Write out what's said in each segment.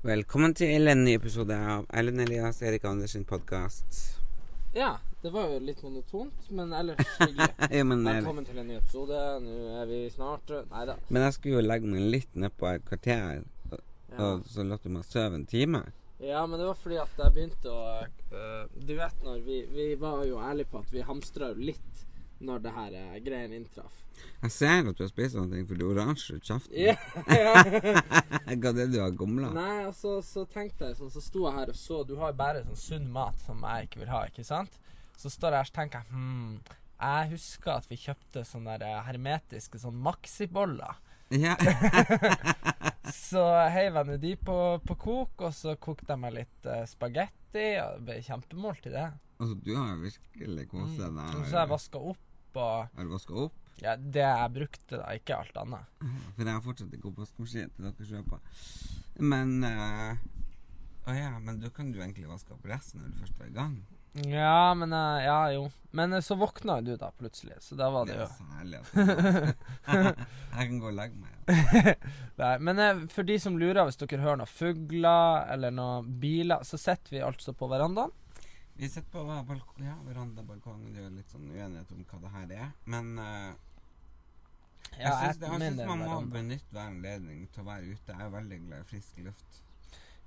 Velkommen til en ny episode av Erlend Elias Erik Andersen podkast. Ja, det var jo litt monotont, men ellers hyggelig. ja, men, eh, Velkommen til en ny episode. Nå er vi snart Nei da. men jeg skulle jo legge meg litt nedpå et kvarter, og, Ja. og så lot du meg sove en time. ja, men det var fordi at jeg begynte å øh, Du vet når vi, vi var jo ærlige på at vi hamstra litt når det her uh, greien inntraff. Jeg ser at du har spist noe, for du er oransje i kjeften. Ja, Hva det du har gomla? Nei, og så, så tenkte jeg sånn, så sto jeg her og så Du har jo bare sånn sunn mat som jeg ikke vil ha, ikke sant? Så står jeg her og tenker jeg hm, jeg husker at vi kjøpte sånne der eh, hermetiske sånn Maxi-boller. Ja. Så heiv jeg nå de på, på kok, og så kokte jeg meg litt uh, spagetti. Og det ble kjempemåltid, det. Altså, du har jo virkelig kost deg. Og så har jeg vaska opp og Har du vaska opp? Ja, det jeg brukte, da. Ikke alt annet. For jeg har fortsatt ikke oppvaskmaskin til dere kjøper. Men eh, Å ja, men da kan du egentlig vaske opp resten når du først er i gang. Ja, men eh, Ja, jo. Men eh, så våkna jo du, da, plutselig. Så da var det Det jo er så herlig. Altså. jeg kan gå og legge meg. Ja. Nei, Men eh, for de som lurer, hvis dere hører noen fugler eller noen biler, så sitter vi altså på verandaen. Vi sitter på balk ja, verandabalkongen. Det er litt sånn uenighet om hva det her er. Men uh, jeg Ja, syns, man må benytte hver anledning til å være ute. Jeg er veldig glad i frisk luft.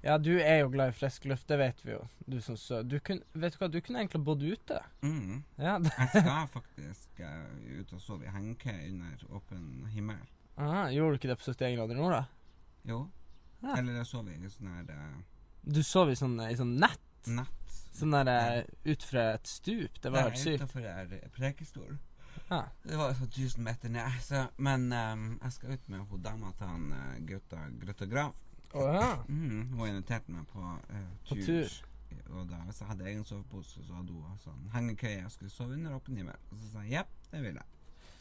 Ja, du er jo glad i frisk luft, det vet vi jo. Du som så du kun, Vet du hva, du kunne egentlig bodd ute. Mm. Ja, det, Jeg skal faktisk uh, ut og sove i hengekøye under åpen himmel. Aha, Gjorde du ikke det på 71 grader nord, da? Jo. Ja. Eller jeg sov i sånn her uh, Du sov i sånn, i sånn nett? Nett. Sånn der eh, ut fra et stup? Det var helt sykt. Utenfor der Prekestol. Ah. Det var sånn 1000 meter ned. Så, men um, jeg skal ut med hun dama til han uh, Grøtta Grav. Oh, ja. Mm, hun inviterte meg på uh, På tur. Og da hvis jeg hadde egen sovepose, så hadde hun sånn hengekøye jeg skulle sove under åpen himmel. Og så sa jeg jepp, det vil jeg.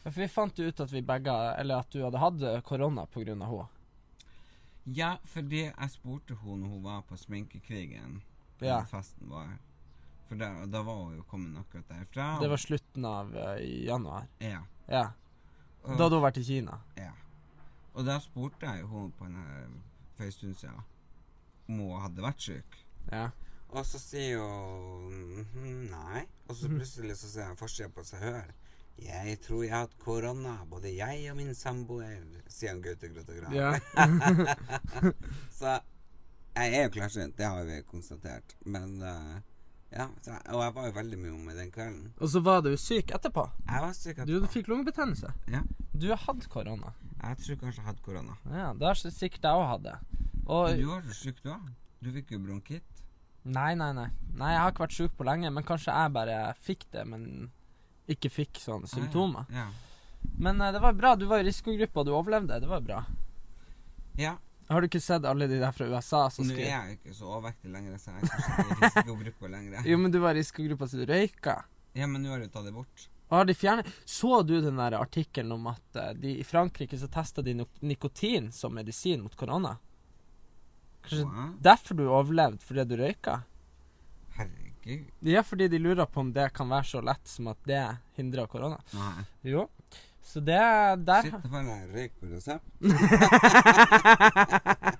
Ja, For vi fant jo ut at vi begge Eller at du hadde hatt eh, korona pga. henne. Ja, fordi jeg spurte henne når hun var på sminkekrigen. Ja. festen var. For da, da var hun jo kommet akkurat derfra. Det var slutten av uh, januar. Ja. Ja. Og, Da hadde hun vært i Kina. Ja. Og da spurte jeg hun på en, her- for en stund siden om hun hadde vært syk. Ja. Og så sier hun «Mhm, nei. Og så plutselig så ser jeg forsida på seg hør. Jeg tror jeg har hatt korona, både jeg og min samboer, sier han Gaute Grøtta Grav. ja. Så jeg er jo klarsynt, det har vi konstatert. Men uh, ja, jeg- og jeg var jo veldig mye meg den kvelden. Og så var du syk etterpå. Jeg var syk etterpå. Du fikk lungebetennelse. Ja, Du har hatt korona. jeg tror kanskje jeg hadde korona. Ja, det har sikkert jeg òg hatt. Og du var så syk, du òg. Du fikk jo bronkitt. Nei, nei, nei. Nei, Jeg har ikke vært syk på lenge, men kanskje jeg bare fikk det, men ikke fikk sånne symptomer. Ja. Men uh, det var bra. Du var i risikogruppa, og du overlevde. Det var bra. ja. Har du ikke sett alle de der fra USA som Nå er skrev jeg ikke så overvektig lenger, så jeg er kanskje ikke i risikogruppa lenger. Jo, men du var i risikogruppa så du røyka. Ja, men nå har du tatt det bort. Og har de fjernet Så du den der artikkelen om at eh, de, i Frankrike så testa de nikotin som medisin mot korona? Kanskje Hva? derfor du overlevde fordi du røyka? Herregud. Ja, fordi de lurer på om det kan være så lett som at det hindrer korona. Nei. Jo. Så det der Shit, for en røyk på resept.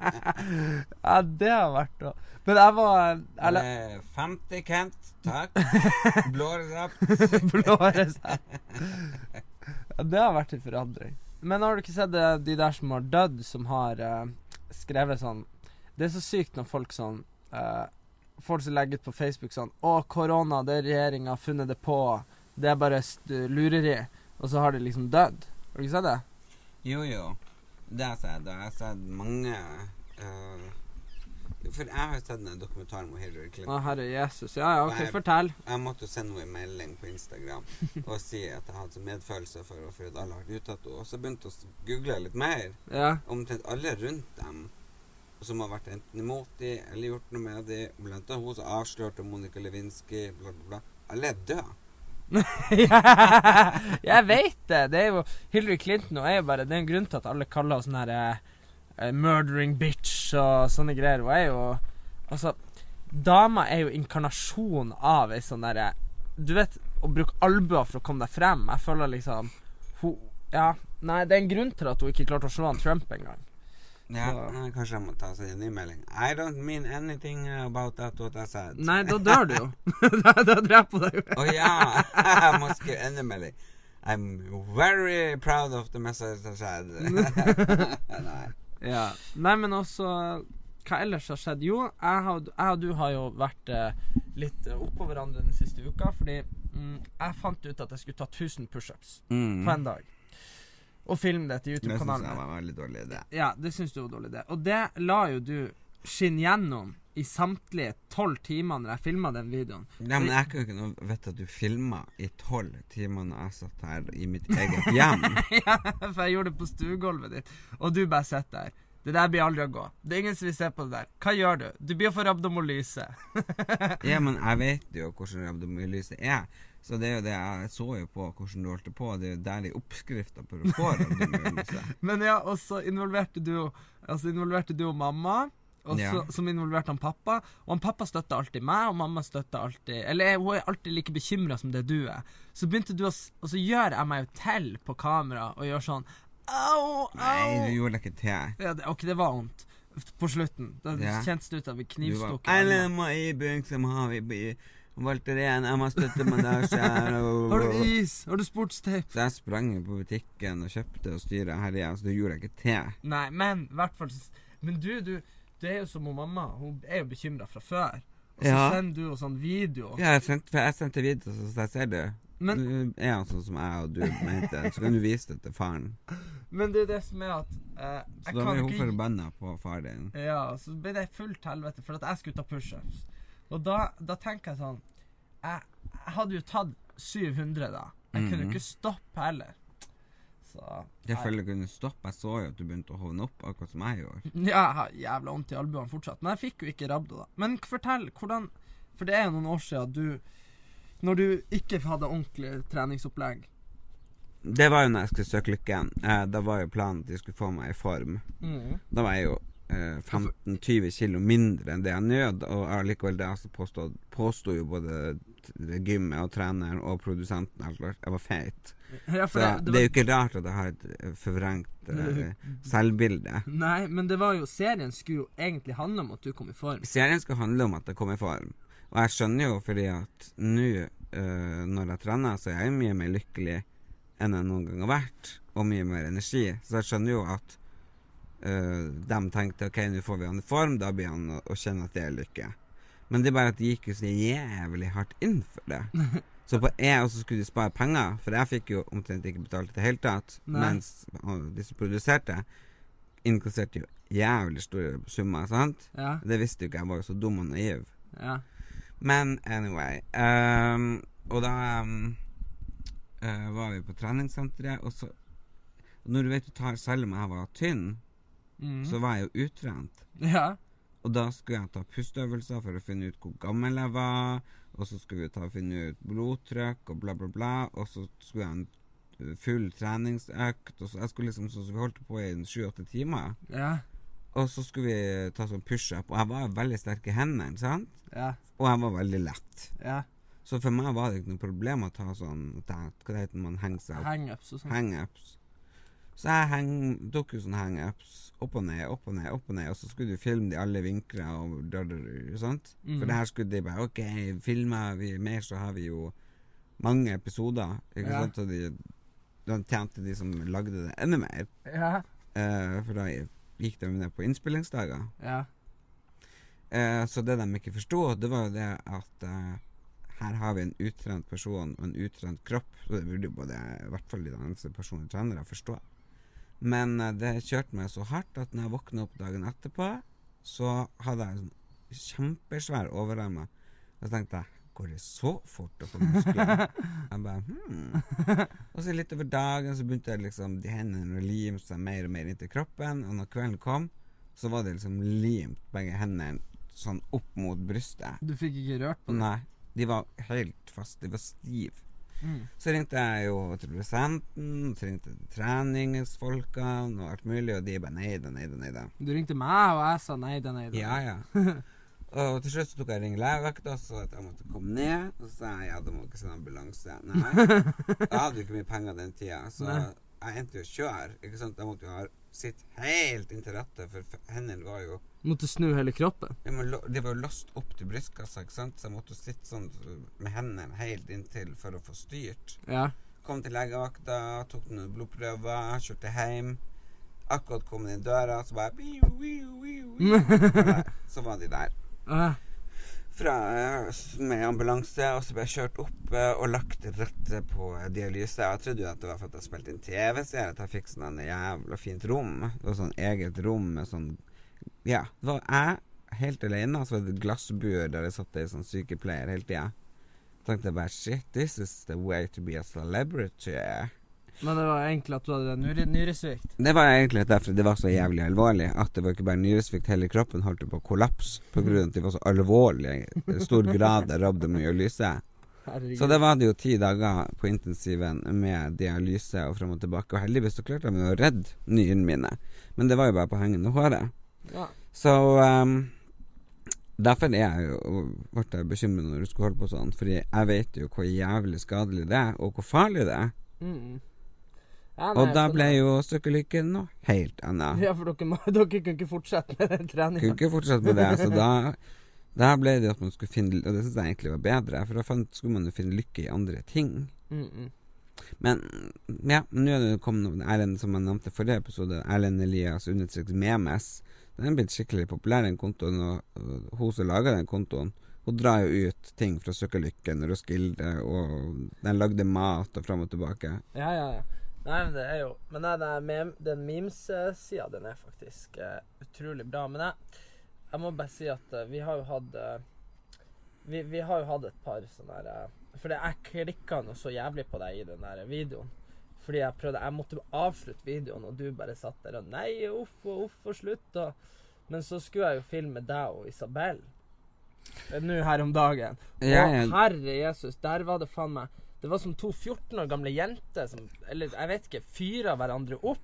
Ja, det har vært noe. Men jeg var Eller Eh, 50 Kent, takk. Blå resept. blå resept. Ja, det har vært en forandring. Men har du ikke sett det, de der som har dødd, som har uh, skrevet sånn Det er så sykt når folk sånn uh, Folk som legger ut på Facebook sånn 'Å, korona, det er regjeringa har funnet det på. Det er bare lureri.' Og så har de liksom dødd. Har du ikke sett det? Jo, jo. Det har jeg sett. og Jeg har sett mange uh, For jeg har jo sett den dokumentaren om Hillary Clinton. Å, herre Jesus. Ja, ja, OK, jeg, fortell. Jeg måtte sende henne en melding på Instagram og si at jeg hadde medfølelse for henne fordi alle har vært ute henne. Og så begynte jeg å google litt mer. Ja. Omtrent alle rundt dem som har vært enten imot dem eller gjort noe med dem. Blant annet hun som avslørte Monica Lewinsky, bla, bla, bla. Alle er døde. jeg vet det. Det er jo Hillary Clinton og er bare Det er en grunn til at alle kaller henne sånn eh, murdering bitch og sånne greier. Hun er jo Altså, dama er jo inkarnasjon av ei sånn derre Du vet, å bruke albuer for å komme deg frem. Jeg føler liksom Hun Ja. Nei, det er en grunn til at hun ikke klarte å slå han Trump engang. Ja, Så- kanskje jeg må ta seg en ny melding. I don't mean anything about that what I said. Nei, da dør du jo. da, da dreper du deg jo. Å ja! Jeg må skrive en melding. I'm very proud of the message I said. nei. Ja. Nei, men også Hva ellers har skjedd? Jo, jeg, har, jeg og du har jo vært eh, litt oppå hverandre den siste uka. Fordi mm, jeg fant ut at jeg skulle ta 1000 pushups Mm. på en dag. Og filme det til YouTube-kanalen. Det syns jeg var veldig dårlig idé. Ja, det syns du var dårlig, idé. Og det la jo du skinne gjennom i samtlige tolv timer når jeg filma den videoen. Ja, men jeg kan jo ikke vite at du filma i tolv timer når jeg satt her i mitt eget hjem. ja, for jeg gjorde det på stuegulvet ditt, og du bare sitter der. Det der blir aldri å gå. Det er ingen som vil se på det der. Hva gjør du? Du blir å få rabdomolyse. Ja, men jeg vet jo hvordan rabdomolyse er. Så det er jo det jeg så jo på hvordan du holdt det på. Det er jo der i oppskrifta på rabdomyolyse. Men ja, og så involverte du Altså involverte du og mamma. Og så, Ja. Som involverte han pappa. Og han pappa støtta alltid meg, og mamma støtta alltid Eller hun er alltid like bekymra som det du er. Så begynte du å Og så gjør jeg meg jo til på kamera og gjør sånn Au, au! Nei, du gjorde ikke til. Ja, det, ok, det var vondt. På slutten. Da Ja. kjentes det ut som vi knivstukket. Alle må i bygg må ha vi. Valgte det igjen, jeg må støtte bandasje. Har du is? Har du sportstape? Så jeg sprang på butikken og kjøpte og styra her igjen, så det gjorde jeg ikke til. Nei, men hvert fall Men du, du, du er jo som hun mamma. Hun er jo bekymra fra før. Og så Ja. sender du jo sånn video. Ja, jeg sendte, jeg sendte video, så jeg ser det. Men, Du er han sånn som jeg og du mente, så kan du vise det til faren. men det er det som er at eh, Så da kan ble hun ikke forbanna på far din. Ja, så ble det fullt helvete for at jeg skulle ta pushups. Og da, da tenker jeg sånn jeg, jeg hadde jo tatt 700 da. Jeg kunne jo ikke stoppe heller. Så Jeg føler jeg kunne stoppe. Jeg så jo at du begynte å hovne opp, akkurat som jeg gjorde. Ja, jeg har jævla vondt i albuene fortsatt. Men jeg fikk jo ikke rabdo, da. Men fortell, hvordan For det er jo noen år siden du Når du ikke hadde ordentlig treningsopplegg. Det var jo når jeg skulle søke lykken. Eh, da var jo planen at jeg skulle få meg i form. Mm. Da var jeg jo 15-20 kilo mindre enn det jeg nød, og allikevel det altså påstod, påstod jo både gymmet og treneren og produsenten at jeg var feit. Ja, Så det, det, var... det er jo ikke rart at jeg har et eh, forvrengt uh, selvbilde. Nei, men det var jo Serien skulle jo egentlig handle om at du kom i form. Serien skal handle om at jeg kom i form. Og jeg skjønner jo fordi at nå uh, når jeg trener, så er jeg mye mer lykkelig enn jeg noen gang har vært, og mye mer energi. Så jeg skjønner jo at eh, de tenkte ok, nå får vi han i form, da blir han å, kjenne at det er lykke. Men det er bare at de gikk jo så jævlig hardt inn for det. Så på jeg og så skulle de spare penger, for jeg fikk jo omtrent ikke betalt i det hele tatt. Nei. Mens de som produserte, innkasserte jo jævlig store summer, sant? Ja, Det visste jo ikke jeg, var jo så dum og naiv. ja. Men anyway um, Og da um, uh, var vi på treningssenteret, og så Når du vet du tar Selv om jeg var tynn, Mm. så var jeg jo utrent. ja. Og da skulle jeg ta pusteøvelser for å finne ut hvor gammel jeg var, og så skulle vi ta finne ut blodtrykk og bla, bla, bla, og så skulle jeg ha en full treningsøkt, og så jeg skulle liksom så, så vi holdt på i en sju-åtte timer. Ja. Og så skulle vi ta sånn pushup, og jeg var veldig sterk i hendene, sant? Ja. Og jeg var veldig lett. ja. Så for meg var det ikke noe problem å ta sånn Hva heter man seg opp? Hangups sånn. Hangups. Så jeg heng, tok jo sånne hangups. Opp og ned, opp og ned, opp og ned. Og så skulle du filme de alle vinkler og da, da, da, sant? Mm. For det her skulle de bare OK, filmer vi mer, så har vi jo mange episoder. Ikke Ja. sant? Og de, da tjente de som lagde det, enda mer. Ja. Uh, for da gikk de ned på innspillingsdager. Ja. Eh, så det de ikke forsto, det var jo det at uh, her har vi en utrent person og en utrent kropp. Så det burde jo både i hvert fall de eneste personlige trenere forstå. Men eh, det kjørte meg så hardt at når jeg våkna opp dagen etterpå, så hadde jeg en sånn kjempesvær overarm. Og så tenkte jeg Går det så fort å få muskler? jeg bare hmm. Og så litt over dagen så begynte jeg liksom de hendene å lime seg mer og mer inntil kroppen. Og når kvelden kom, så var det liksom limt begge hendene sånn opp mot brystet. Du fikk ikke rørt på det? Nei, de var helt fast. De var stive. Mm. Så ringte jeg jo til produsenten, så ringte jeg til treningsfolkene og alt mulig, og de bare nei da, nei da, nei da. Du ringte meg, og jeg sa nei da, nei da. Ja, ja. Og til slutt så tok jeg ring legevakta og sa at jeg måtte komme ned. Og så sa jeg ja, da må dere sende ambulanse. Nei. Jeg hadde jo ikke mye penger den tida, så Nei. jeg endte jo å kjøre. Ikke sant? Jeg måtte jo ha sitte helt inntil rattet, for hendene var jo Måtte snu hele kroppen. ja, men lo- De var jo låst opp til brystkassa, ikke sant? så jeg måtte sitte sånn med hendene helt inntil for å få styrt. Ja. Kom til legevakta, tok noen blodprøver, kjørte hjem. Akkurat kom inn døra, så bare. Så var de der. Fra, eh, med ambulanse, og så ble jeg kjørt opp eh, og lagt rett på dialyse. Jeg trodde jo at det var for at jeg spilte inn TV-serie, at jeg fikk sånn en jævla fint rom. Det var sånn eget rom med sånn Ja, det var jeg helt alene, og så var det et glassbur der det satt ei sånn sykepleier hele tida. Tenkte jeg bare shit, this is the way to be a celebrity. Men det var egentlig at du hadde nyre, nyresvikt. Det var egentlig derfor det var så jævlig alvorlig. At det var ikke bare nyresvikt, hele kroppen holdt på å kollapse pga. at de var så alvorlige i stor grad av rabdomyolyse. Herregud. Så det var det jo ti dager på intensiven med dialyse og fram og tilbake. Og heldigvis så klarte de å redde nyrene mine. Men det var jo bare på hengende håret. Ja. Så um, derfor er jeg jo ble jeg bekymret når du skulle holde på sånn. Fordi jeg vet jo hvor jævlig skadelig det er, og hvor farlig det er. Mm. Ja, nei, Og da ble jo stykkelykken noe helt annet. Ja, for dere, må, dere kunne ikke fortsette med den Kunne ikke fortsette med det. Så da, da ble det at man skulle finne Og det syns jeg egentlig var bedre, for da fant, skulle man jo finne lykke i andre ting. Mm, mm. Men ja, nå er det kommet Erlend, som jeg nevnte i forrige episode, Erlend Elias understreket Memes. Den er blitt skikkelig populær, den kontoen, og, og hun som laga den kontoen, hun drar jo ut ting fra Sukkerlykken, Roskilde, og den lagde mat og fram og tilbake. Ja, ja, ja. Nei, men det er jo Men nei, den, mem, den memes-sida, den er faktisk uh, utrolig bra. Men jeg, jeg må bare si at uh, vi har jo hatt uh, vi, vi har jo hatt et par sånne her Fordi For jeg klikka noe så jævlig på deg i den der videoen. Fordi jeg prøvde Jeg måtte avslutte videoen, og du bare satt der og Nei, uff og uff og slutt. Og, men så skulle jeg jo filme deg og Isabel nå her om dagen. Ja, ja. herre Jesus, der var det faen meg Det var som to 14 år gamle jenter som Eller jeg vet ikke, fyra hverandre opp.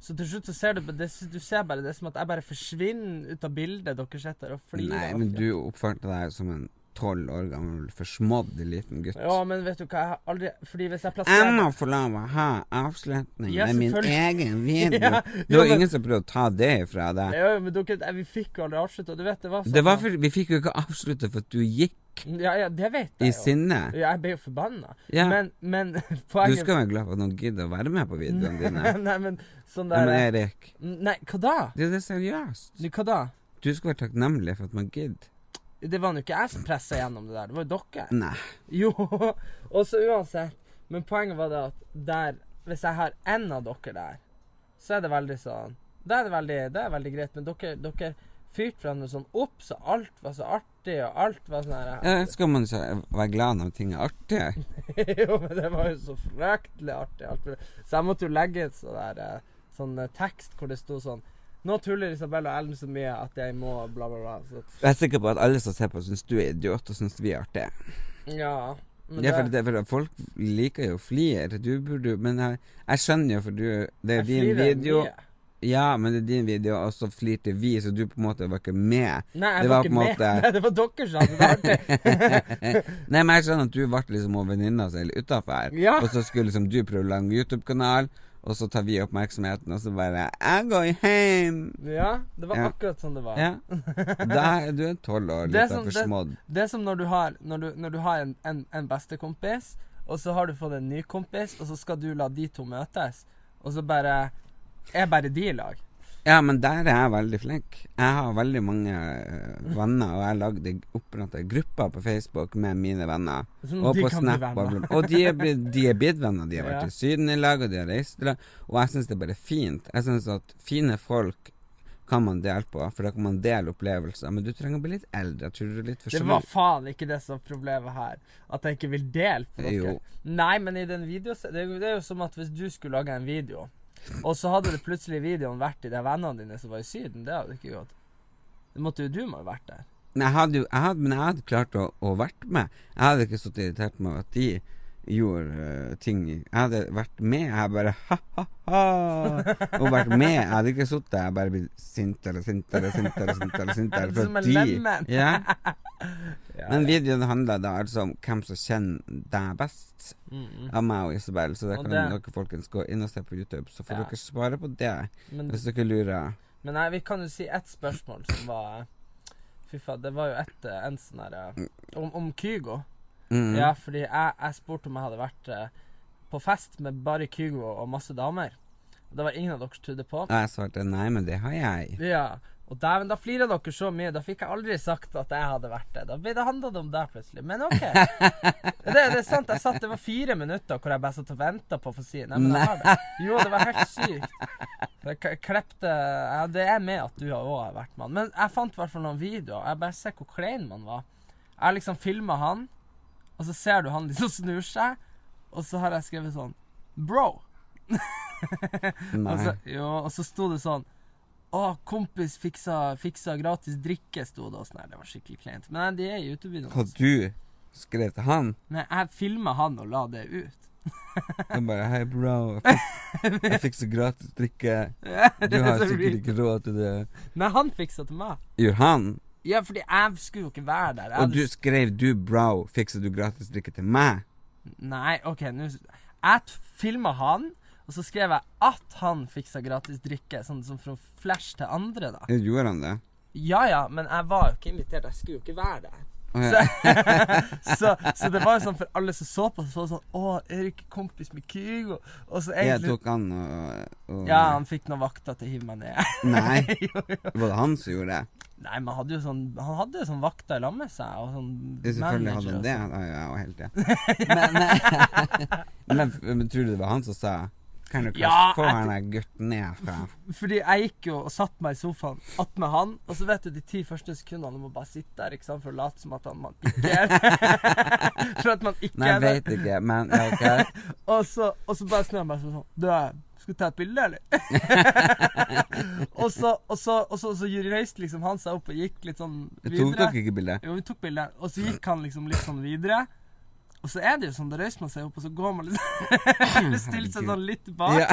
Så til slutt så ser du det, Du ser bare det som at jeg bare forsvinner ut av bildet. Dere sitter og flirer. Nei, men du oppførte deg som en tolv år gammel forsmådd liten gutt. Ja, men vet du hva, jeg har aldri Fordi hvis jeg plasserer Jeg må få lov å ha avslutning Ja, med min egen video. Ja, det var men- ingen som prøvde å ta det ifra deg. Ja, men dere, vi fikk jo aldri avslutta. Du vet, det var sånn Det var for, vi fikk jo ikke avslutte for at du gikk Ja, ja, det vet i jeg jo. sinne. Ja, jeg ble jo forbanna. Ja. Men, men Du skal være glad for at noen gidder å være med på videoene dine. Nei, men sånn der men Erik, Nei, hva da? det er seriøst. seriøst. Hva da? Du skal være takknemlig for at man gidder. Det var jo ikke jeg som pressa gjennom det der, det var jo dere. Nei. Jo, og så uansett. Men poenget var det at der Hvis jeg har én av dere der, så er det veldig sånn Da er det veldig, det er veldig greit. Men dere, dere fyrte hverandre sånn opp, så alt var så artig, og alt var sånn her Ja, skal man ikke være glad når ting er artig? jo, men det var jo så fryktelig artig. Alt. Så jeg måtte jo legge et sånn der eh, sånn eh, tekst hvor det sto sånn Nå tuller Isabel og Ellen så mye at jeg må bla, bla, bla. Så, Jeg er sikker på at alle som ser på, syns du er idiot, og syns vi er artige. ja. Men Ja, for, det, for folk liker jo å flire. Du burde jo Men jeg, jeg skjønner jo, for du Det er jo din video. mye. Ja, men det er din video, og så flirte vi, så du på en måte var ikke med. Nei, jeg var, var ikke med. måte- Nei, det var dere som hadde det. Nei, men jeg skjønner at du ble liksom og venninna si litt utafor, Ja. og så skulle liksom du prøve å lage YouTube-kanal, og så tar vi oppmerksomheten, og så bare 'Jeg går hjem'. Ja, det var Ja. akkurat sånn det var. Ja. Da er du en tolv år, er litt sånn- det- Det er som når du har, når du, når du har en, en, en bestekompis, og så har du fått en ny kompis, og så skal du la de to møtes, og så bare er bare de i lag. Ja, men der er jeg veldig flink. Jeg har veldig mange eh, venner, og jeg lagde oppretta grupper på Facebook med mine venner. Sånn og på Snap. venner. Og, de er, de er blitt venner. De har vært Ja. i Syden i lag, og de har reist i lag. Og jeg syns det er bare fint. Jeg syns at fine folk kan man dele på, for da kan man dele opplevelser. Men du trenger å bli litt eldre. Jeg tror du er litt for Det var faen ikke det som er problemet her. At jeg ikke vil dele på dere. Nei, men i den jo- det er jo som at hvis du skulle lage en video, Og så hadde det plutselig videoen vært i de vennene dine som var i Syden. Det hadde ikke gått. Det måtte jo du må ha vært der. Men jeg hadde jo jeg hadde, Men jeg hadde klart å, å vært med. Jeg hadde ikke så irritert meg at de gjorde uh, ting Jeg hadde vært med. Jeg bare ha-ha-ha. Og vært med. Jeg hadde ikke sittet der. Jeg bare blitt sintere, sintere, sintere, sintere. sintere Som en lemen. ja. Ja, Men videoen handla da altså om hvem som kjenner deg best. Mm. Av meg og Isabel. Så det Og kan det- dere folkens gå inn og se på YouTube. Så får Ja. dere svare på det. Men, Hvis dere lurer. men nei, vi kan jo si ett spørsmål som var Fy faen, det var jo et, eh, en sånn herre om, om Kygo. Mm. Ja, fordi jeg, jeg spurte om jeg hadde vært eh, på fest med bare Kygo og masse damer. Og Det var ingen av dere som trodde på. Og jeg svarte nei, men det har jeg. Ja. Og dæven, da flira dere så mye. Da fikk jeg aldri sagt at jeg hadde vært det. Da ble det handla om deg plutselig. Men OK. Det, det er sant. Jeg satt, det var fire minutter hvor jeg bare satt og venta på å få si Nei, men jeg har det. Jo, det var helt sykt. Jeg klepte ja, Det er med at du òg har vært han. Men jeg fant i hvert fall noen videoer. Jeg bare ser hvor klein man var. Jeg liksom filma han, og så ser du han liksom snur seg, og så har jeg skrevet sånn Bro. Og så, jo, og så sto det sånn Å, kompis fiksa, fiksa gratis drikke, sto det. Og sånn. Det var skikkelig kleint. Men nei, de er YouTube-videoen. Hva du skrev til han? Nei, jeg filma han og la det ut. Han bare Hei, bro. Jeg jeg så gratis drikke. Du har sikkert ikke råd til det. Nei, han fiksa til meg. Gjorde han? Ja, fordi jeg skulle jo ikke være der. Jeg Og du skrev du, bro, fikser du gratis drikke til meg? Nei, OK, nå Jeg filma han, og så skrev jeg at han fiksa gratis drikke, sånn som for å flash til andre, da. Gjorde han det? Ja ja, men jeg var jo ikke invitert. Jeg skulle jo ikke være der. Å, ja. Så, så det var jo sånn for alle som så på, så var det sånn Å, Erik er kompis med Kygo. Og så Jeg egentlig tok han og, og Ja, han fikk noen vakter til å hive meg ned. Nei, Jo, jo. var det han som gjorde det? Nei, men hadde jo sånn Han hadde jo sånn vakter i lag med seg. Og sånn Selvfølgelig hadde han det. og Ja, ja, helt det. Men, men, men tror du det var han som sa Kan du ikke Ja, få jeg- han der gutten ned fra sånn. Fordi jeg gikk jo og satte meg i sofaen attmed han, og så vet du de ti første sekundene du må bare sitte der ikke sant, for å late som at han, man ikke er for at man ikke Nei, jeg er der. vet ikke, men ja, ok. Og så, og så bare snur han meg sånn Du, skal du ta et bilde, eller? og så, og så, og så, så reiste liksom han seg opp og gikk litt sånn Tok dere ikke bilde? Jo, vi tok bilde. Og så gikk han liksom litt sånn videre. Og så er det jo sånn, da reiser man seg opp, og så går man liksom Stiller seg sånn litt bak. Ja.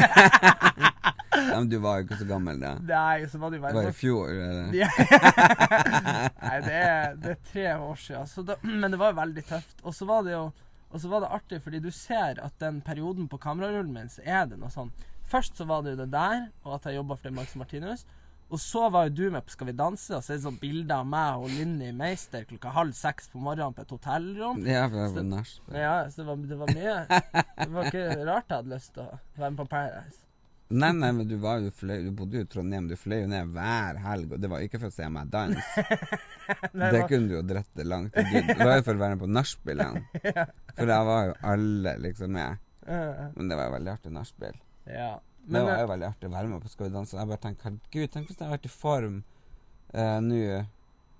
ja, men du var jo ikke så gammel da. Nei, så var det jo Det var i fjor. Eller? Nei, det er, det er tre år siden. Så da, men det var jo veldig tøft. Og så var det jo og så var det artig, fordi du ser at den perioden på kamerarullen min, så er det noe sånn Først så var det jo det der, og at jeg jobba for det Max Martinus. Og så var jo du med på Skal vi danse, og så er det sånn bilde av meg og Linni Meister klokka halv seks på morgenen på et hotellrom. Ja, for jeg var nach. Ja, så det var, det var mye Det var ikke rart jeg hadde lyst til å være med på Paradise. Nei, nei, men du, var jo fløy, du bodde jo i Trondheim. Du fløy jo ned hver helg, og det var ikke for å se meg danse. Det var- kunne du jo dratt det langt. Det var jo for å være med på nachspielene. For da var jo alle liksom med. Men det var jo veldig artig nachspiel. Ja. Det var eh, jo veldig artig å være med på Skal vi danse. Jeg bare tenker herregud, tenk hvis jeg hadde vært i form eh, nå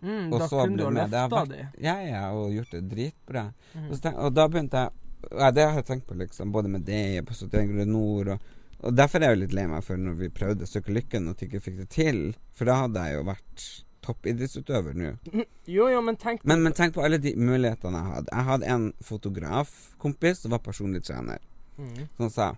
mm, og da så kunne du ha. Løfta de. ja, ja, og gjort det dritbra. Mm. Og, tenk, og da begynte jeg ja, Det har jeg tenkt på, liksom, både med det på 71 grader nord. Og, og derfor er jeg jo litt lei meg for når vi prøvde Søke lykken og ikke fikk det til. For da hadde jeg jo vært toppidrettsutøver nå. Jo, jo, men tenk Men, men tenk på alle de mulighetene jeg hadde. Jeg hadde en fotografkompis som var personlig trener, mm. som sa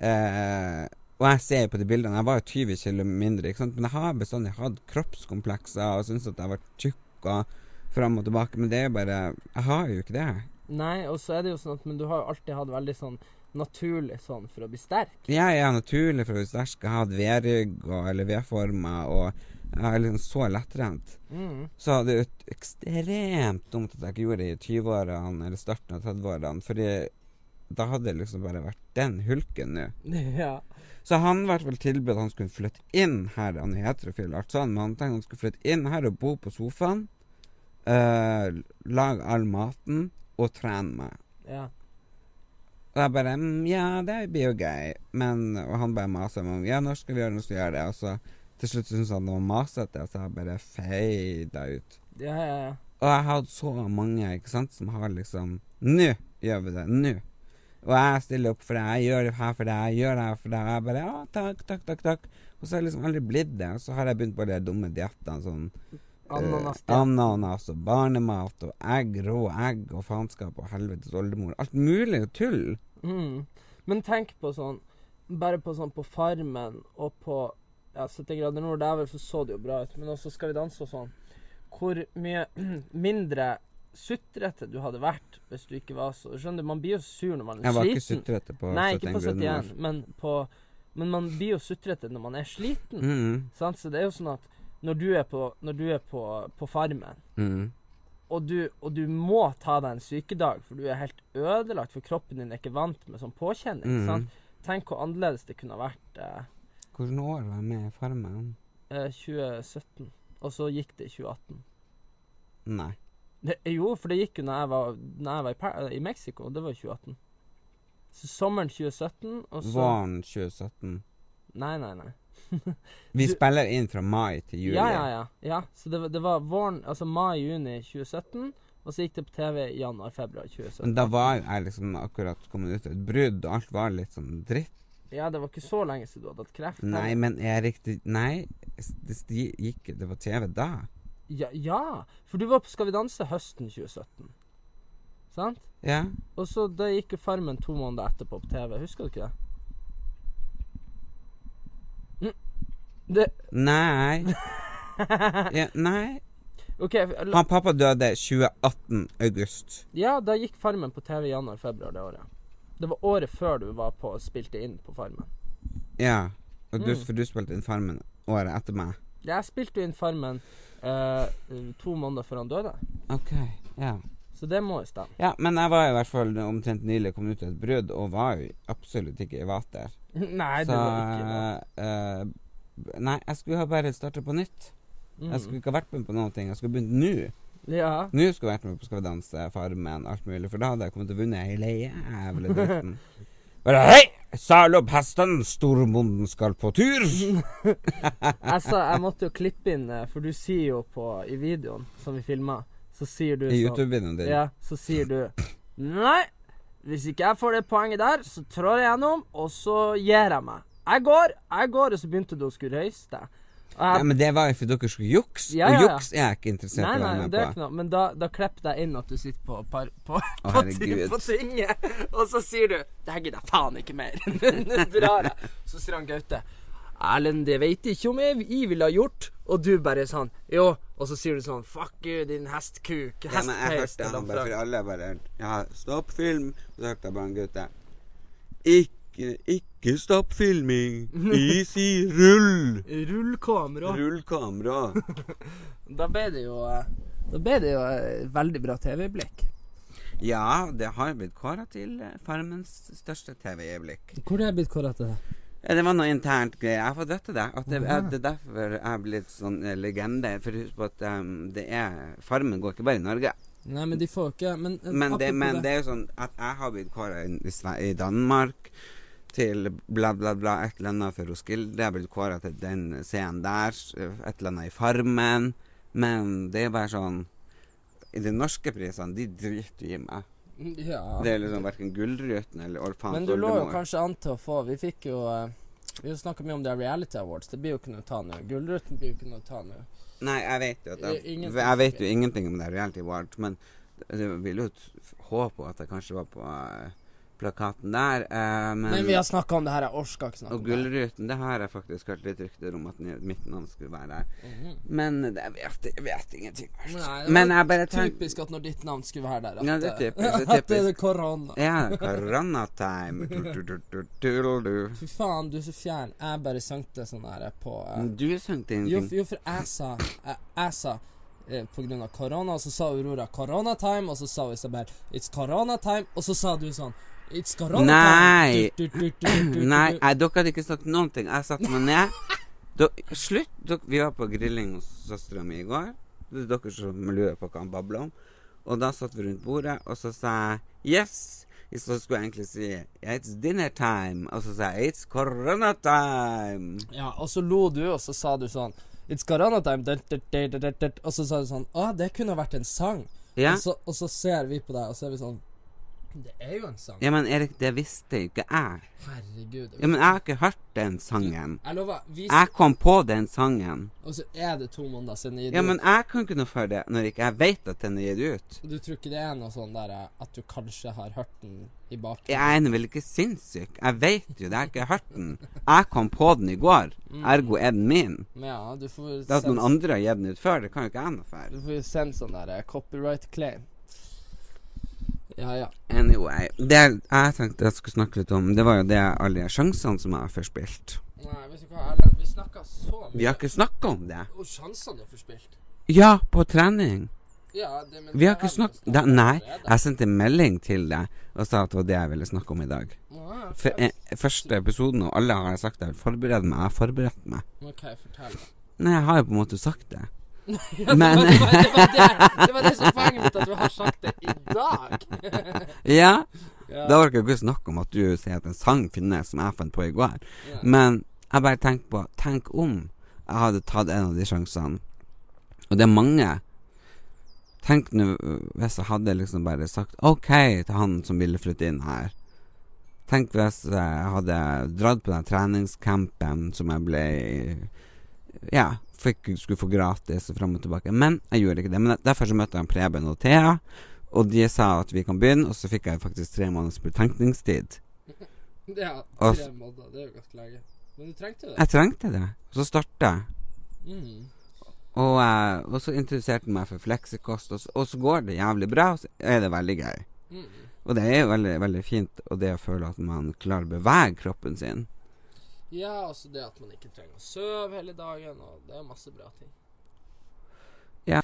eh, Og jeg ser jo på de bildene, jeg var jo 20 kilo mindre, men jeg har bestandig hatt kroppskomplekser og syntes at jeg har vært tjukk og fram og tilbake, men det er jo bare Jeg har jo ikke det. Nei, og så er det jo sånn at Men du har jo alltid hatt veldig sånn naturlig sånn for å bli sterk. Ja, ja, naturlig for å bli sterk. Jeg har hatt V-rygg eller V-former, og jeg er liksom så lettrent. Mm. Så det er ekstremt dumt at jeg ikke gjorde det i 20-årene eller starten av 30-årene, fordi da hadde det liksom bare vært den hulken nå. Ja. Så han ble vel tilbudt at han skulle flytte inn her. Han er heterofil, alt sånn, men han tenkte han skulle flytte inn her og bo på sofaen. Uh, lage all maten og trene meg. ja. Og jeg bare mm, Ja, det blir jo gøy. Men Og han bare maser om Ja, når skal vi gjøre noe, så gjøre det? Og så til slutt syntes han det var masete, så jeg bare feida ut. Ja, ja, ja. Og jeg har hatt så mange ikke sant, som har liksom Nå gjør vi det! Nå! Og jeg stiller opp for deg, jeg gjør det her for deg, jeg gjør det her for deg. Jeg bare ja, takk, takk, takk. takk Og så har jeg liksom aldri blitt det. Og så har jeg begynt på de dumme diettene. Sånn Ananas. uh, ananas og barnemat og egg, rå egg og faenskap og helvetes oldemor. Alt mulig tull. Mm. Men tenk på sånn Bare på sånn på Farmen og på ja, 70 grader nord, der så det jo bra ut, men også Skal vi danse og sånn. Hvor mye mindre sutrete du hadde vært hvis du ikke var så Skjønner du, man blir jo sur når man er sliten. Jeg var ikke sutrete på Nei, ikke på grader 71, nord. men på Men man blir jo sutrete når man er sliten. Mm, Sant? Så det er jo sånn at når du er på, du er på, på Farmen, mm. og du, og du må ta deg en sykedag, for du er helt ødelagt, for kroppen din er ikke vant med sånn påkjenning. Mm. Sant? Tenk hvor annerledes det kunne ha vært eh, Hvilket år var jeg med i Farmen? eh, 2017, og så gikk det i 2018. Nei. Det, jo, for det gikk jo når jeg var, når jeg var i, Pa- i Mexico, det var i 2018. Så sommeren 2017, og så Våren 2017. Nei, nei, nei. Vi spiller inn fra mai til juli. Ja, ja, ja. ja. Så det, var- det var våren, altså mai-juni 2017, og så gikk det på TV i januar-februar 2017. Men da var jeg liksom akkurat kommet ut av et brudd, og alt var litt sånn dritt. Ja, det var ikke så lenge siden du hadde hatt kreft. Nei, men Erik, det, nei, det gikk Det var TV da. Ja, ja, for du var på Skal vi danse høsten 2017. Sant? Ja. Og så da gikk jo Farmen to måneder etterpå på TV. Husker du ikke det? Mm. Det Nei. ja, nei. Okay, La, Han pappa døde 2018 august. ja, da gikk Farmen på TV i januar-februar det året. Det var året før du var på spilte inn på Farmen. Ja. Og du, Mm. For du spilte inn Farmen året etter meg. Jeg spilte jo inn Farmen uh, to måneder før han døde. OK. Ja. Så det må jo stemme. Ja, men jeg var i hvert fall omtrent nylig kommet ut av et brudd, og var jo absolutt ikke i vater. Nei, det Så var ikke det. Uh, Nei, jeg skulle ha bare starta på nytt. Jeg skulle ikke ha vært med på noen ting. Jeg skulle begynt nå. Ja. Nå skulle jeg vært med på Skal vi danse, Farmen, alt mulig, for da hadde jeg kommet til å vunne hele jævla dritten. Bare hei! Sal opp hesten, storbonden skal på tur! Jeg sa jeg måtte jo klippe inn, eh, for du sier jo på i videoen som vi filma, så sier du I sånn YouTube-videoen din. Ja, så sier du Nei, hvis ikke jeg får det poenget der, så trår jeg gjennom, og så gir jeg meg. Jeg går, jeg går, og så begynte du å skulle røyse deg. Og Ja, men det var jo for dere skulle jukse, Ja, ja, og juks er jeg ikke interessert i å være med det på. ikke. Men da, da klipper jeg inn at du sitter på, par, på, på, herregud. på tinget, og så sier du Det her gidder jeg faen ikke mer. Nå drar jeg. Så sier han Gaute Erlend, det veit ikke om jeg, jeg ville ha gjort. Og du bare sånn Jo. Og så sier du sånn Fuck you, din hestkuk. Ja, men jeg hørte han bare for alle bare Ja, stopp film. Og så hørte jeg bare en gutte. Ikke, ikke stopp filming. Vi sier rull. Rullkamera. Rull kamera. Da ble det jo eh, Da ble det jo eh, veldig bra TV-øyeblikk. Ja, det har blitt kåra til eh, Farmens største TV-øyeblikk. Hvor er det blitt kåra til det? Det var noe internt greier. Jeg har fått vite det. At det, at det er derfor jeg er blitt sånn legende. For husk på at um, det er Farmen går ikke bare i Norge. Nei, men de får ikke Men, Men det, men det er jo sånn at jeg har blitt kåra i, i Danmark til bla, bla, bla, et eller annet for Roskilde. Jeg blitt kåra til den scenen der. Et eller annet i Farmen. Men det er bare sånn I de norske prisene, de driter i meg. Ja. Det er liksom verken Gullruten eller Orfans Men du lå jo kanskje an til å få Vi fikk jo eh, Vi snakka mye om det er Reality Awards. Det blir jo ikke noe å ta nå. Gullruten blir jo ikke noe å ta nå. Nei, jeg vet jo at jeg, ingenting. jeg vet jo ingenting om det reality Awards, men jeg vil jo håpe at jeg kanskje var på eh, plakaten der. eh, men Men vi har snakka om det her. Jeg orka ikke snakke om det. Og Gullruten, det har jeg faktisk hørt litt rykter om at mitt navn skulle være der. Mhm. Men det, jeg, vet, jeg vet ingenting. Nei, det men jeg bare tenker Typisk at når ditt navn skulle være der, at, Ja, det er eh, typisk, det er at det er korona. Ja, koronatime. Fy faen, du er så fjern. Jeg bare sang det sånn her på uh, Du sang det ingenting. Jo, jo, for jeg sa Jeg, jeg sa eh, av korona, og så sa Aurora 'koronatime', og så sa Isabel 'it's koronatime', og så sa du sånn. Nei. Du. Nei, jeg, dere hadde ikke sagt noen ting. Jeg satte meg ned. Dere, slutt! Dere, vi var på grilling hos søstera mi i går. Det er dere som lurer på hva han babler om. Og da satt vi rundt bordet, og så sa jeg 'yes'. Så skulle jeg egentlig si 'it's dinner time', og så sa jeg 'it's corona time'. Ja, og så lo du, og så sa du sånn 'It's dun, dun. og så sa du sånn 'Å, det kunne vært en sang'. Ja. Og, så, og så ser vi på deg, og så er vi sånn Det er jo en sang. Ja, men Erik, det visste ikke jeg. Herregud. Ja, men jeg har ikke hørt den sangen. Jeg lover, vi Jeg kom på den sangen. Og så er det to måneder siden jeg Ja, men jeg kan ikke noe for det når ikke jeg vet at den er gitt ut. Du tror ikke det er noe sånn der eh, at du kanskje har hørt den i bakgrunnen? Jeg er vel ikke sinnssyk. Jeg vet jo det. Jeg har ikke hørt den. Jeg kom på den i går. Ergo er den min. Men ja, du får Det at noen andre har gitt den ut før, det kan jo ikke jeg noe for. Du får jo sende sånn der eh, copyright claim. Ja, ja. Anyway. Det jeg tenkte jeg skulle snakke litt om, det var jo det alle de sjansene som jeg har forspilt. Nei, vet du hva, Erlend, vi snakka så mye Vi har ikke snakka om det. Og sjansene du har forspilt. Ja, på trening. Ja, det, men Vi har ikke snakka Nei, jeg sendte melding til deg og sa at det var det jeg ville snakke om i dag. Å, For eh, første episoden, og alle har sagt jeg vil forberede meg. Jeg har forberedt meg. OK, fortell. Nei, jeg har jo på en måte sagt det. Men- det, var, det, var det, det var det som poenget mitt, at du har sagt det i dag. Ja, Ja. da orker jeg ikke snakke om at du sier at en sang finnes som jeg fant på i går. Ja. Men jeg bare tenker på Tenk om jeg hadde tatt en av de sjansene. Og det er mange. Tenk nå øh, hvis jeg hadde liksom bare sagt OK til han som ville flytte inn her. Tenk hvis jeg hadde dratt på den treningscampen som jeg ble Ja, fikk, skulle få gratis og fram og tilbake. Men jeg gjorde ikke det. Men derfor så møtte jeg Preben og Thea, og de sa at vi kan begynne, og så fikk jeg faktisk tre måneders betenkningstid. Ja, tre måneder. Det er jo godt lenge. Men du trengte det. Jeg trengte det. Og så starta jeg. Mm. Og, eh, og så interesserte han meg for fleksikost, og så, og så går det jævlig bra, og så er det veldig gøy. Mm. Og det er jo veldig, veldig fint, og det å føle at man klarer å bevege kroppen sin. Ja, altså det at man ikke trenger å sove hele dagen, og det er masse bra ting. Ja.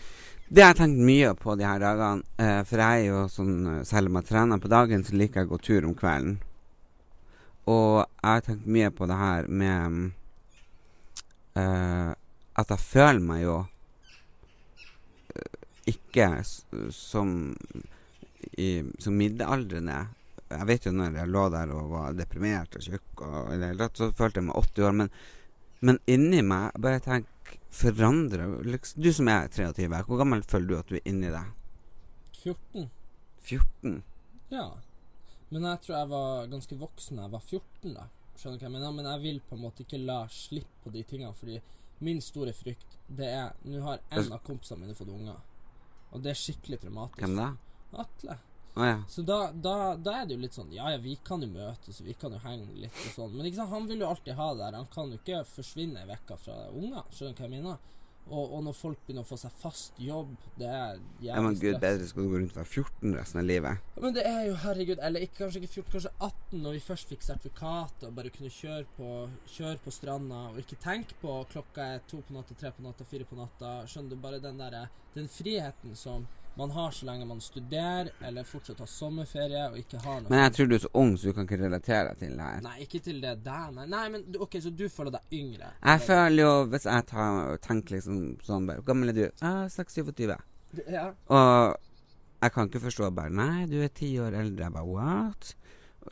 Det har jeg tenkt mye på de her dagene, eh, for jeg er jo sånn eh, Selv om jeg trener på dagen, så liker jeg å gå tur om kvelden. Og jeg har tenkt mye på det her med eh, At jeg føler meg jo eh, ikke som i, som middelaldrende. Jeg vet jo når jeg lå der og var deprimert og tjukk, og tatt, så følte jeg meg 80 år. Men, men inni meg bare tenk forandre liksom, Du som er 23, hvor gammel føler du at du er inni deg? 14. 14? Ja. Men jeg tror jeg var ganske voksen da jeg var 14, da. Skjønner du hva jeg mener? Men jeg vil på en måte ikke la slipp på de tingene, fordi min store frykt, det er Nå har en av kompisene mine fått unger, og det er skikkelig traumatisk. Hvem da? Atle. Å ja. Så da, da, da er det jo litt sånn Ja, ja, vi kan jo møtes, vi kan jo henge litt og sånn. Men sant, han vil jo alltid ha det der. Han kan jo ikke forsvinne uke fra unger. Skjønner du hva jeg mener? Og, og når folk begynner å få seg fast jobb, det er jævlig ja men gud bedre skal du gå rundt og være 14 resten av livet. Men det er jo, herregud, eller ikke, kanskje ikke 14, kanskje 18, når vi først fikk sertifikat og bare kunne kjøre på, kjøre på stranda og ikke tenke på klokka er to på natta, tre på natta, fire på natta. Skjønner du? Bare den derre Den friheten som man har så lenge man studerer eller fortsatt har sommerferie og ikke har noe Men jeg tror du er så ung, så du kan ikke relatere deg til det her. Nei, ikke til det der, nei. Nei, men OK, så du føler deg yngre? Jeg føler jo, hvis jeg tar, tenker liksom sånn bare Hvor gammel er du? Ah, 26. Ja. Og jeg kan ikke forstå bare Nei, du er ti år eldre. Jeg bare what?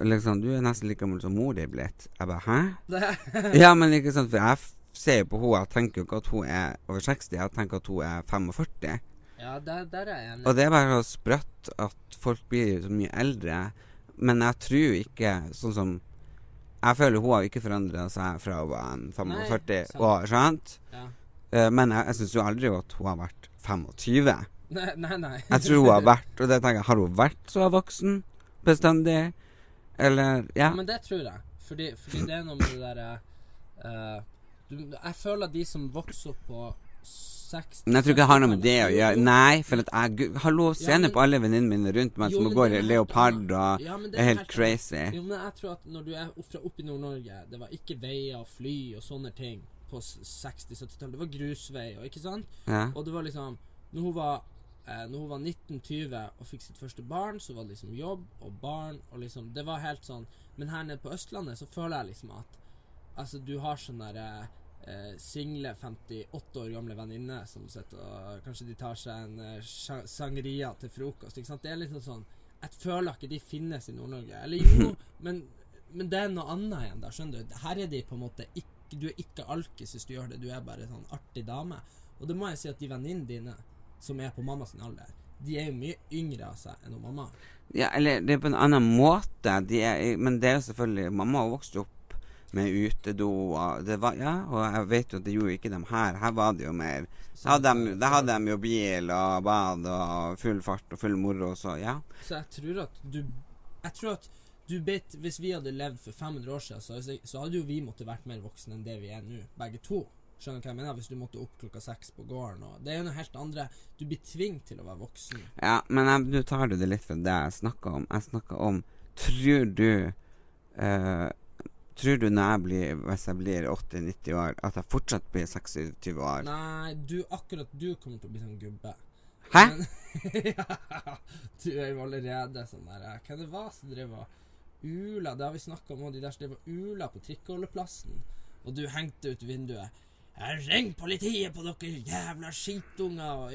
Liksom, du er nesten like gammel som mor di er blitt. Jeg bare hæ? Ja, men ikke sant, for jeg ser jo på henne, jeg tenker jo ikke at hun er over 60, jeg tenker at hun er 45. ja, der, der er jeg enig. Og det er bare så sprøtt at folk blir så mye eldre. Men jeg tror ikke sånn som Jeg føler hun har ikke forandra seg fra hun var en 45 år, sant? Ja. Eh, Men jeg, jeg syns jo aldri at hun har vært 25. Nei, nei. nei. Jeg tror hun har vært Og det tenker jeg, har hun vært så voksen bestandig? Eller Ja. Men det tror jeg. Fordi, fordi det er noe med det derre uh, Jeg føler at de som vokser opp på 60 Men jeg tror ikke det har noe med det å gjøre. Nei, for at jeg Hallo, se Ja, på alle venninnene mine rundt meg Jo, som går i er leopard og Ja, det er helt annet. crazy. Jo, men jeg tror at når du er fra oppe i Nord-Norge Det var ikke veier og fly og sånne ting på 60-70-tallet. Det var grusvei og ikke sant? Ja. Og det var liksom Når hun var eh, Når hun var 19-20 og fikk sitt første barn, så var det liksom jobb og barn og liksom Det var helt sånn Men her nede på Østlandet så føler jeg liksom at Altså, du har sånn derre eh, single 58 år gamle venninne som sitter og Kanskje de tar seg en eh, sangria til frokost. Ikke sant? Det er liksom sånn Jeg føler ikke de finnes i Nord-Norge. Eller jo, men, men det er noe annet igjen, da. Skjønner du? Her er de på en måte ikke Du er ikke alkis hvis du gjør det. Du er bare sånn artig dame. Og det må jeg si at de venninnene dine som er på mamma sin alder, De er jo mye yngre av seg enn mamma. Ja, eller det er på en annen måte. De er, men det er jo selvfølgelig Mamma har vokst opp med utedo og det var, Ja, og jeg vet jo at det gjorde ikke dem her. Her var det jo mer Da hadde de, da hadde de jo bil og bad og full fart og full moro, så ja. Så jeg tror at du Jeg tror at du bet, Hvis vi hadde levd for 500 år siden, så, så hadde jo vi måttet vært mer voksne enn det vi er nå, begge to. Skjønner du hva jeg mener? Hvis du måtte opp klokka seks på gården og Det er jo noe helt andre. Du blir tvunget til å være voksen. Ja, men nå tar du det litt fra det jeg snakka om. Jeg snakka om Tror du eh, Tror du når jeg blir Hvis jeg blir 80-90 år, at jeg fortsatt blir 26 år? Nei, du akkurat du kommer til å bli sånn gubbe. Hæ? Men, ja, du er jo allerede sånn der hva Hva det var som drev og ula? Det har vi snakka om og de der som drev og ula på trikkeholdeplassen. Og du hengte ut vinduet. «Jeg Ring politiet på dere jævla skitunger!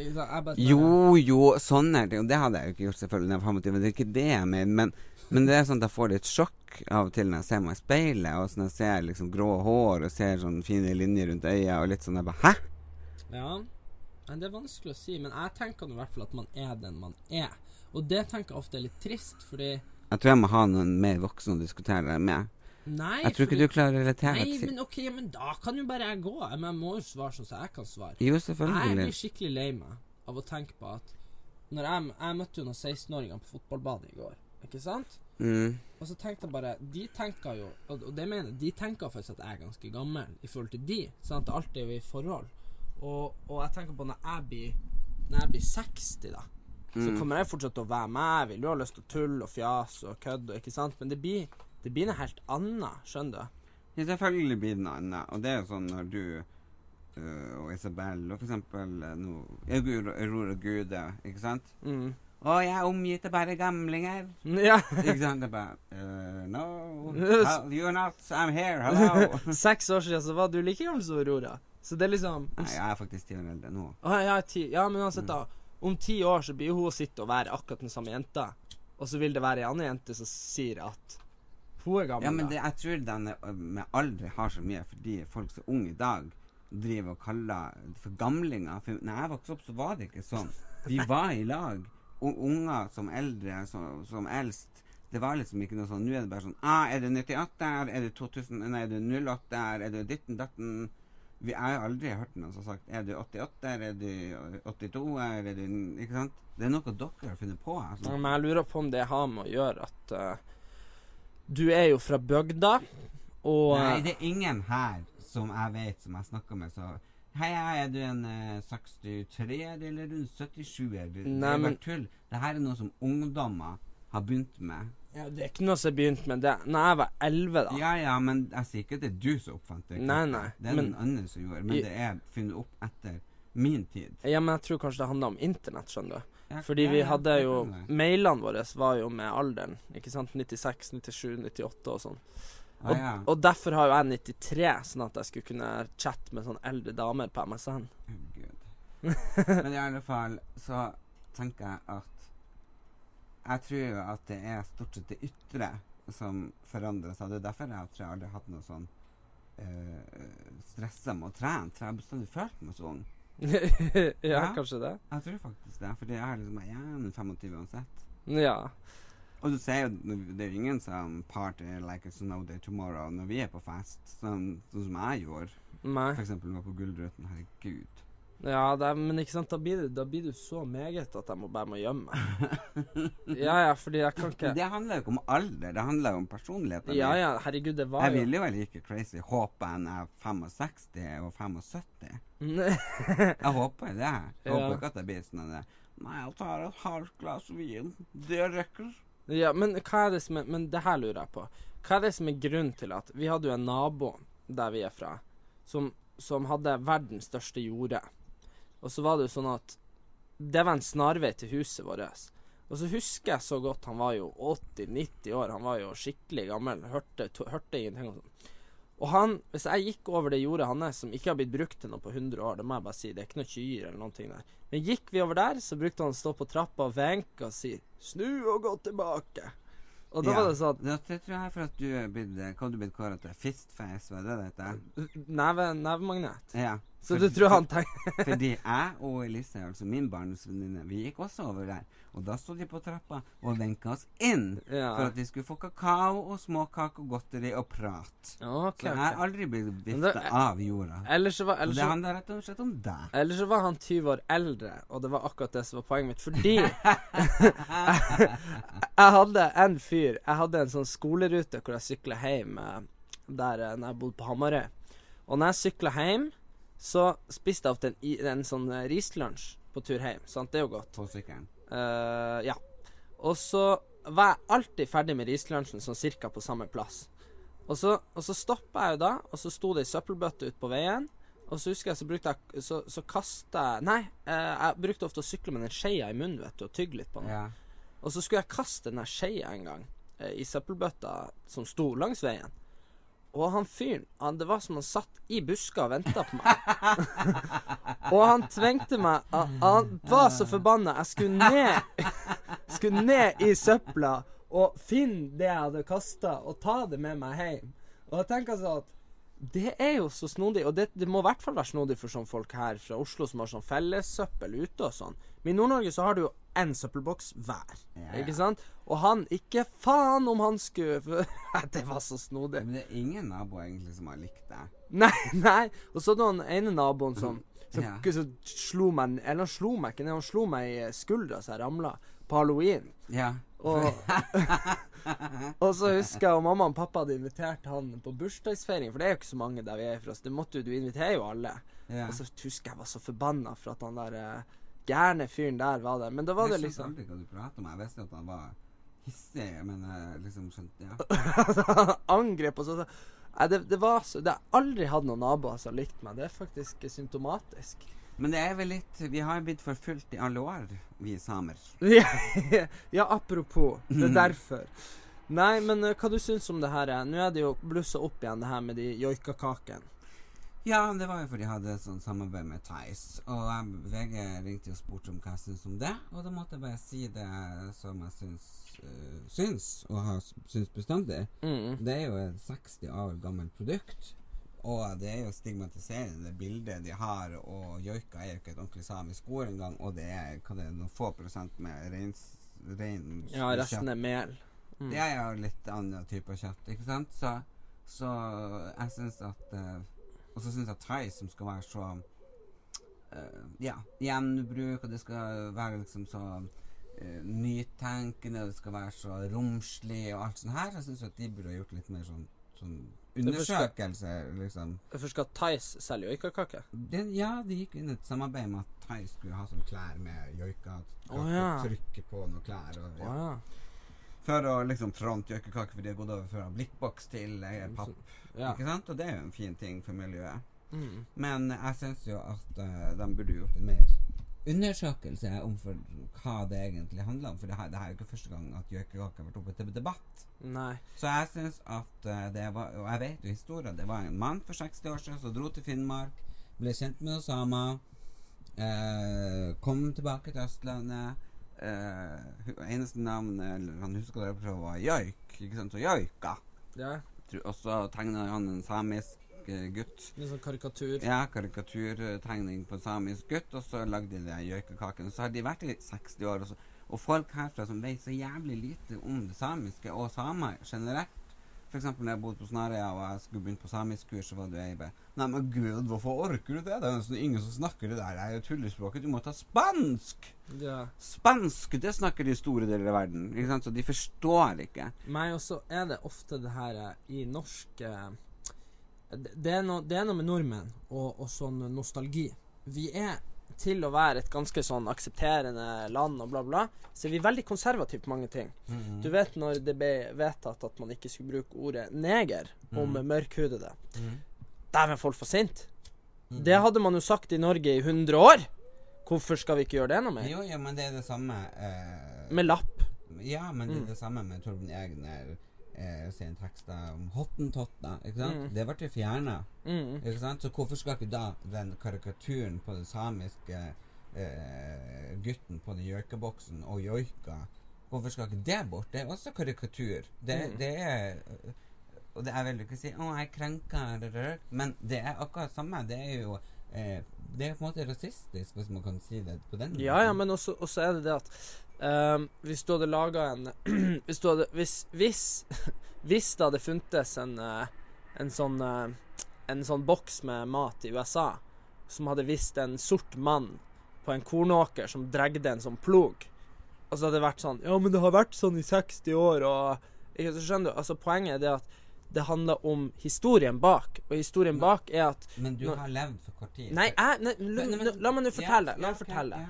Jo, jo, sånne ting. Og det hadde jeg jo ikke gjort, selvfølgelig. når jeg var 25, men det er ikke det jeg mener. Men, men det er sånn at jeg får litt sjokk av og til når jeg ser meg i speilet, og sånn jeg ser liksom grå hår og ser sånn fine linjer rundt øya, og litt sånn jeg bare Hæ? Ja, Men det er vanskelig å si, men jeg tenker nå i hvert fall at man er den man er. Og det tenker jeg ofte er litt trist, fordi Jeg tror jeg må ha noen mer voksne å diskutere det med. Nei, Jeg tror ikke du klarer å relatere Nei, men ok, men da kan jo bare jeg gå. Men jeg må jo svare sånn som jeg kan svare. Jo, selvfølgelig. Jeg blir skikkelig lei meg av å tenke på at Når jeg, jeg møtte jo noen 16-åringer på fotballbadet i går, ikke sant? Mm. Og så tenkte jeg bare De tenker jo, og, og det mener jeg, de tenker faktisk at jeg er ganske gammel i forhold til de. Sant? Alt er jo i forhold. Og, og jeg tenker på når jeg blir Når jeg blir 60, da. Så Mm. kommer jeg fortsatt til å være meg. Jeg vil jo ha lyst til å tulle og fjase og kødde, ikke sant? Men det blir, det blir noe helt annet, skjønner du? Ja, selvfølgelig blir det noe annet. Og det er jo sånn når du uh, og Isabel og for eksempel øh, nå Aurora Gude, ikke sant? Mm. Å, jeg er omgitt av bare gamlinger. Ja. Ikke sant? Det er bare uh, No, you're not I'm here, hello. Seks år siden så var du like gammel som Aurora. Så det er liksom Nei, jeg er faktisk ti år eldre nå. Å, ja, ti, ja, men uansett, da. Om ti år så blir hun å sitte og være akkurat den samme jenta. Og så vil det være ei anna jente som sier at hun er gammel. Ja, men det, jeg tror den med aldri har så mye, fordi folk som er unge i dag driver og kaller for gamlinger. For når jeg vokste opp, så var det ikke sånn. Vi var i lag. Unger som eldre, som, som eldst. Det var liksom ikke noe sånn Nå er det bare sånn ah, Er det 98 der? Er det 2000? Nei, er det 08 der? Er det ditten datten? Vi jeg har aldri hørt noen som har sagt Er du 88 er du 82 er du Ikke sant? Det er noe dere har funnet på. Ja, Altså. Men jeg lurer på om det har med å gjøre at eh, du er jo fra bygda, og Nei, det er ingen her som jeg vet som jeg snakker med, så Hei, hei, er du en eh, 63-er eller er en 77-er? Det, er bare tull. Det her er noe som ungdommer har begynt med. ja, Det er ikke noe som jeg begynte med det Når jeg var elleve, da. Ja ja, men jeg sier ikke at det er du som oppfant det. Nei, nei, Det er men- noen andre som gjorde men det er funnet opp etter min tid. Ja, men jeg tror kanskje det handler om internett, skjønner du. Ja, Fordi vi hadde jo. Mailene våre var jo med alderen. Ikke sant? 96, 97, 98 og sånn. Ah, Og, ja. og derfor har jo jeg 93, sånn at jeg skulle kunne chatte med sånne eldre damer på MSN. Herregud. Men i alle fall så tenker jeg at Jeg tror jo at det er stort sett det ytre som forandrer seg. Det er derfor jeg tror jeg aldri har hatt noe sånn uh, stressa med å trene. For jeg har bestandig følt meg så ung. Ja, kanskje det. Jeg tror faktisk det. Fordi jeg er liksom Jeg er en 25 uansett. Ja. Og du ser jo det er jo ingen som party like it's no day tomorrow når vi er på fest, sånn, sånn som jeg gjorde. Nei. For eksempel var på Gullruten. Herregud. Ja, er, men ikke sant, da blir, du, da blir du så meget at jeg må bare må gjemme meg. Ja, ja, fordi jeg kan ikke det handler jo ikke om alder, det handler jo om personligheten. Ja, ja, herregud, det var Jeg jo vil jo være like crazy håper enn jeg er 65 og 75. Jeg håper det. Jeg Ja. håper ikke at jeg blir sånn at Nei, jeg tar et halvt glass vin. Det rekker. Ja, men hva er det som er Men det her lurer jeg på. Hva er det som er grunnen til at Vi hadde jo en nabo der vi er fra, som, som hadde verdens største jorde. Og så var det jo sånn at det var en snarvei til huset vårt. Og så husker jeg så godt Han var jo 80-90 år. Han var jo skikkelig gammel. Hørte, to, hørte ingenting og sånn. Og han, hvis jeg gikk over det jordet hans, som ikke har blitt brukt til noe på 100 år, det må jeg bare si, det er ikke noe kyr eller noen ting der. Men gikk vi over der, så brukte han å stå på trappa og venke og si 'snu og gå tilbake'. Og da var det sånn det, det tror jeg er for at du er blitt Hva har du blitt kåret til? Fistface, hva er det det heter? Nevemagnet. Ja. Så du tror han tenker Fordi jeg og Elise, altså min barndomsvenninne, vi gikk også over der. Og da sto de på trappa og venka oss inn Ja. for at de skulle få kakao og småkake og godteri og prat. Okay, så jeg har aldri blitt vifta av jorda. Ellers var, ellers det handler rett og slett om deg. eller så var han 20 år eldre, og det var akkurat det som var poenget mitt. Fordi jeg hadde en fyr Jeg hadde en sånn skolerute hvor jeg sykla hjem eh, der eh, når jeg bodde på Hamarøy. Og når jeg sykla hjem, så spiste jeg ofte en, en sånn eh, rislunsj på tur hjem. Sant, det er jo godt. På sykkelen. Uh, ja. Og så var jeg alltid ferdig med rislunsjen sånn cirka på samme plass. Og så, og så stoppa jeg jo da, og så sto det ei søppelbøtte ute på veien. Og så husker jeg så brukte jeg Så, så kasta jeg Nei, eh, jeg brukte ofte å sykle med den skeia i munnen, vet du, og tygge litt på den. Ja. Og så skulle jeg kaste den skeia en gang eh, i søppelbøtta som sto langs veien. Og han fyren, han, det var som han satt i buska og venta på meg. og han tvengte meg Han, han var så forbanna. Jeg skulle ned Skulle ned i søpla og finne det jeg hadde kasta, og ta det med meg hjem. Og jeg tenker sånn at det er jo så snodig, og det, det må i hvert fall være snodig for sånne folk her fra Oslo som har sånn fellessøppel ute og sånn. Men i Nord-Norge så har du jo én søppelboks hver, Ja, ja. ikke sant? Og han ikke faen om han skulle Det var så snodig. Men det er ingen naboer egentlig som har likt det. Nei, nei. Og så den ene naboen som som, Ja. som slo meg Eller han slo meg ikke, ned, han slo meg i skuldra så jeg ramla på halloween. Ja. Og, og så husker jeg og mamma og pappa hadde invitert han på bursdagsfeiring, for det er jo ikke så mange der vi er fra, så det måtte jo, du inviterer jo alle. ja. Og så husker jeg var så forbanna for at han der eh, gærne fyren der var der. Men da var det liksom jeg skjønte aldri hva du prater om. Jeg visste at han var hissig, men jeg liksom skjønte Ja. Angrep og så Nei, det, det var så Det har aldri hatt noen naboer som har likt meg. Det er faktisk symptomatisk. Men det er vel litt Vi har blitt forfulgt i alle år, vi samer. Ja, apropos. Det er derfor. Nei, men uh, hva du syns om det her? er? Nå er det jo blussa opp igjen, det her med de joikakakene. Ja, det var jo fordi jeg hadde sånn samarbeid med Theis. Og VG ringte og spurte om hva jeg syns om det. Og da måtte jeg bare si det som jeg syns, uh, syns og har syns bestandig. Mm. Det er jo et 60 år gammelt produkt. Og det er jo stigmatiserende det bildet de har. Og joika er jo ikke et ordentlig samisk ord engang. Og det er, hva det er noen få prosent med rein Ja, resten er mel. Mm. Det er jo litt annen type kjøtt, ikke sant? Så, så jeg syns at uh, Og så syns jeg thai som skal være så uh, Ja, gjenbruk, og det skal være liksom så uh, nytenkende, og det skal være så romslig og alt sånt her. Jeg syns at de burde ha gjort litt mer sånn, sånn undersøkelse, liksom. For skal Thais selge joikakake? Ja, de gikk inn i et samarbeid med at thai skulle ha sånn klær med joika. Oh, ja. Trykke på noen klær. Og, ja. ja. ja. For å liksom fronte joikakake, for de har gått over fra blikkboks til eh, papp. ja. Ikke sant? Og det er jo en fin ting for miljøet. Mm. Men jeg syns jo at uh, de burde gjort en mer undersøkelse om hva det egentlig handler om. For det her, det her er jo ikke første gang at joikakake har vært oppe til debatt. Nei. Så jeg syns at eh, det var Og jeg vet jo historien. Det var en mann for 60 år siden som dro til Finnmark, ble kjent med noen samer, eh, kom tilbake til Østlandet. Eh, eneste navn han husker det fra var joik, ikke sant? Så joika. Ja. Og så tegna han en samisk gutt. Litt sånn karikatur. Ja, karikaturtegning på en samisk gutt, og så lagde de den joikakaken. Så har de vært i 60 år, og, så, og folk herfra som vet så jævlig lite om det samiske og samer generelt. Eksempel når jeg bodde på Snarøya og jeg skulle begynne på samiskkurs, så var det ei Nei, men gud, hvorfor orker du det? Det er nesten ingen som snakker det der. Det er jo tullespråket. Du må ta spansk! Ja. Spansk, det snakker de store deler av verden. Ikke sant? Så de forstår ikke. Meg også er det ofte det her eh, i norsk eh, det, er noe, det er noe med nordmenn og, og sånn nostalgi. Vi er til å være et ganske sånn aksepterende land og bla, bla, så er vi veldig konservative på mange ting. Du vet når det ble vedtatt at man ikke skulle bruke ordet neger om mørkhudede. Der var folk for sint. Det hadde man jo sagt i Norge i 100 år. Hvorfor skal vi ikke gjøre det noe mer? Jo, jo, men det er det samme eh, Med lapp. Ja, men det Mm. er det samme med Torben Egner eh, sine tekster om hottentotter. Ikke sant? Mm. Det ble fjerna. Mm. Ikke sant? Så hvorfor skal ikke da den karikaturen på den samiske eh, gutten på den joikaboksen og joika Hvorfor skal ikke det bort? Det er også karikatur. Det, Mm. det er Og det er vel ikke å si 'Å, jeg krenker', men det er akkurat samme. Det er jo eh, Det er på en måte rasistisk, hvis man kan si det på den måten. Ja, ja, men også, også er det det at ehm, hvis du hadde laga en Hvis du hadde Hvis Hvis, hvis det hadde funtes en eh, En sånn eh, En sånn boks med mat i USA som hadde visst en sort mann på en kornåker som dregde en sånn plog, og så hadde det vært sånn Ja, men det har vært sånn i 60 år, og ikke, så Skjønner du? Altså, poenget er det at det handler om historien bak, og historien bak er at Men du har levd for kort tid. Nei, jeg, nei, la, men- la meg nå fortelle. La meg fortelle.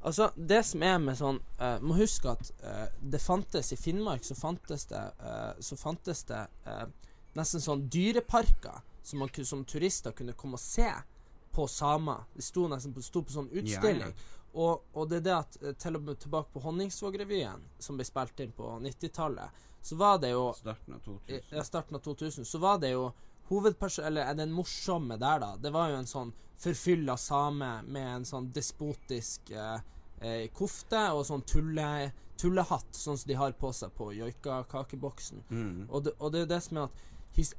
Ja. Altså, det som er med sånn uh, Må huske at uh, det fantes i Finnmark så fantes det uh, Så fantes det nesten sånn dyreparker som, man, som turister kunne komme og se på samer. Det sto nesten på, sto på sånn utstilling. Og, og det er det at til og med tilbake på Honningsvågrevyen, som ble spilt inn på 90-tallet, så var det jo Starten av 2000. ja, starten av 2000, så var det jo hovedperson... Eller er den morsomme der, da? Det var jo en sånn forfylla same med en sånn despotisk eh, eh, kofte og sånn tulle, tullehatt, sånn som de har på seg på joikakakeboksen. Mm. Og, det, og det er det som er at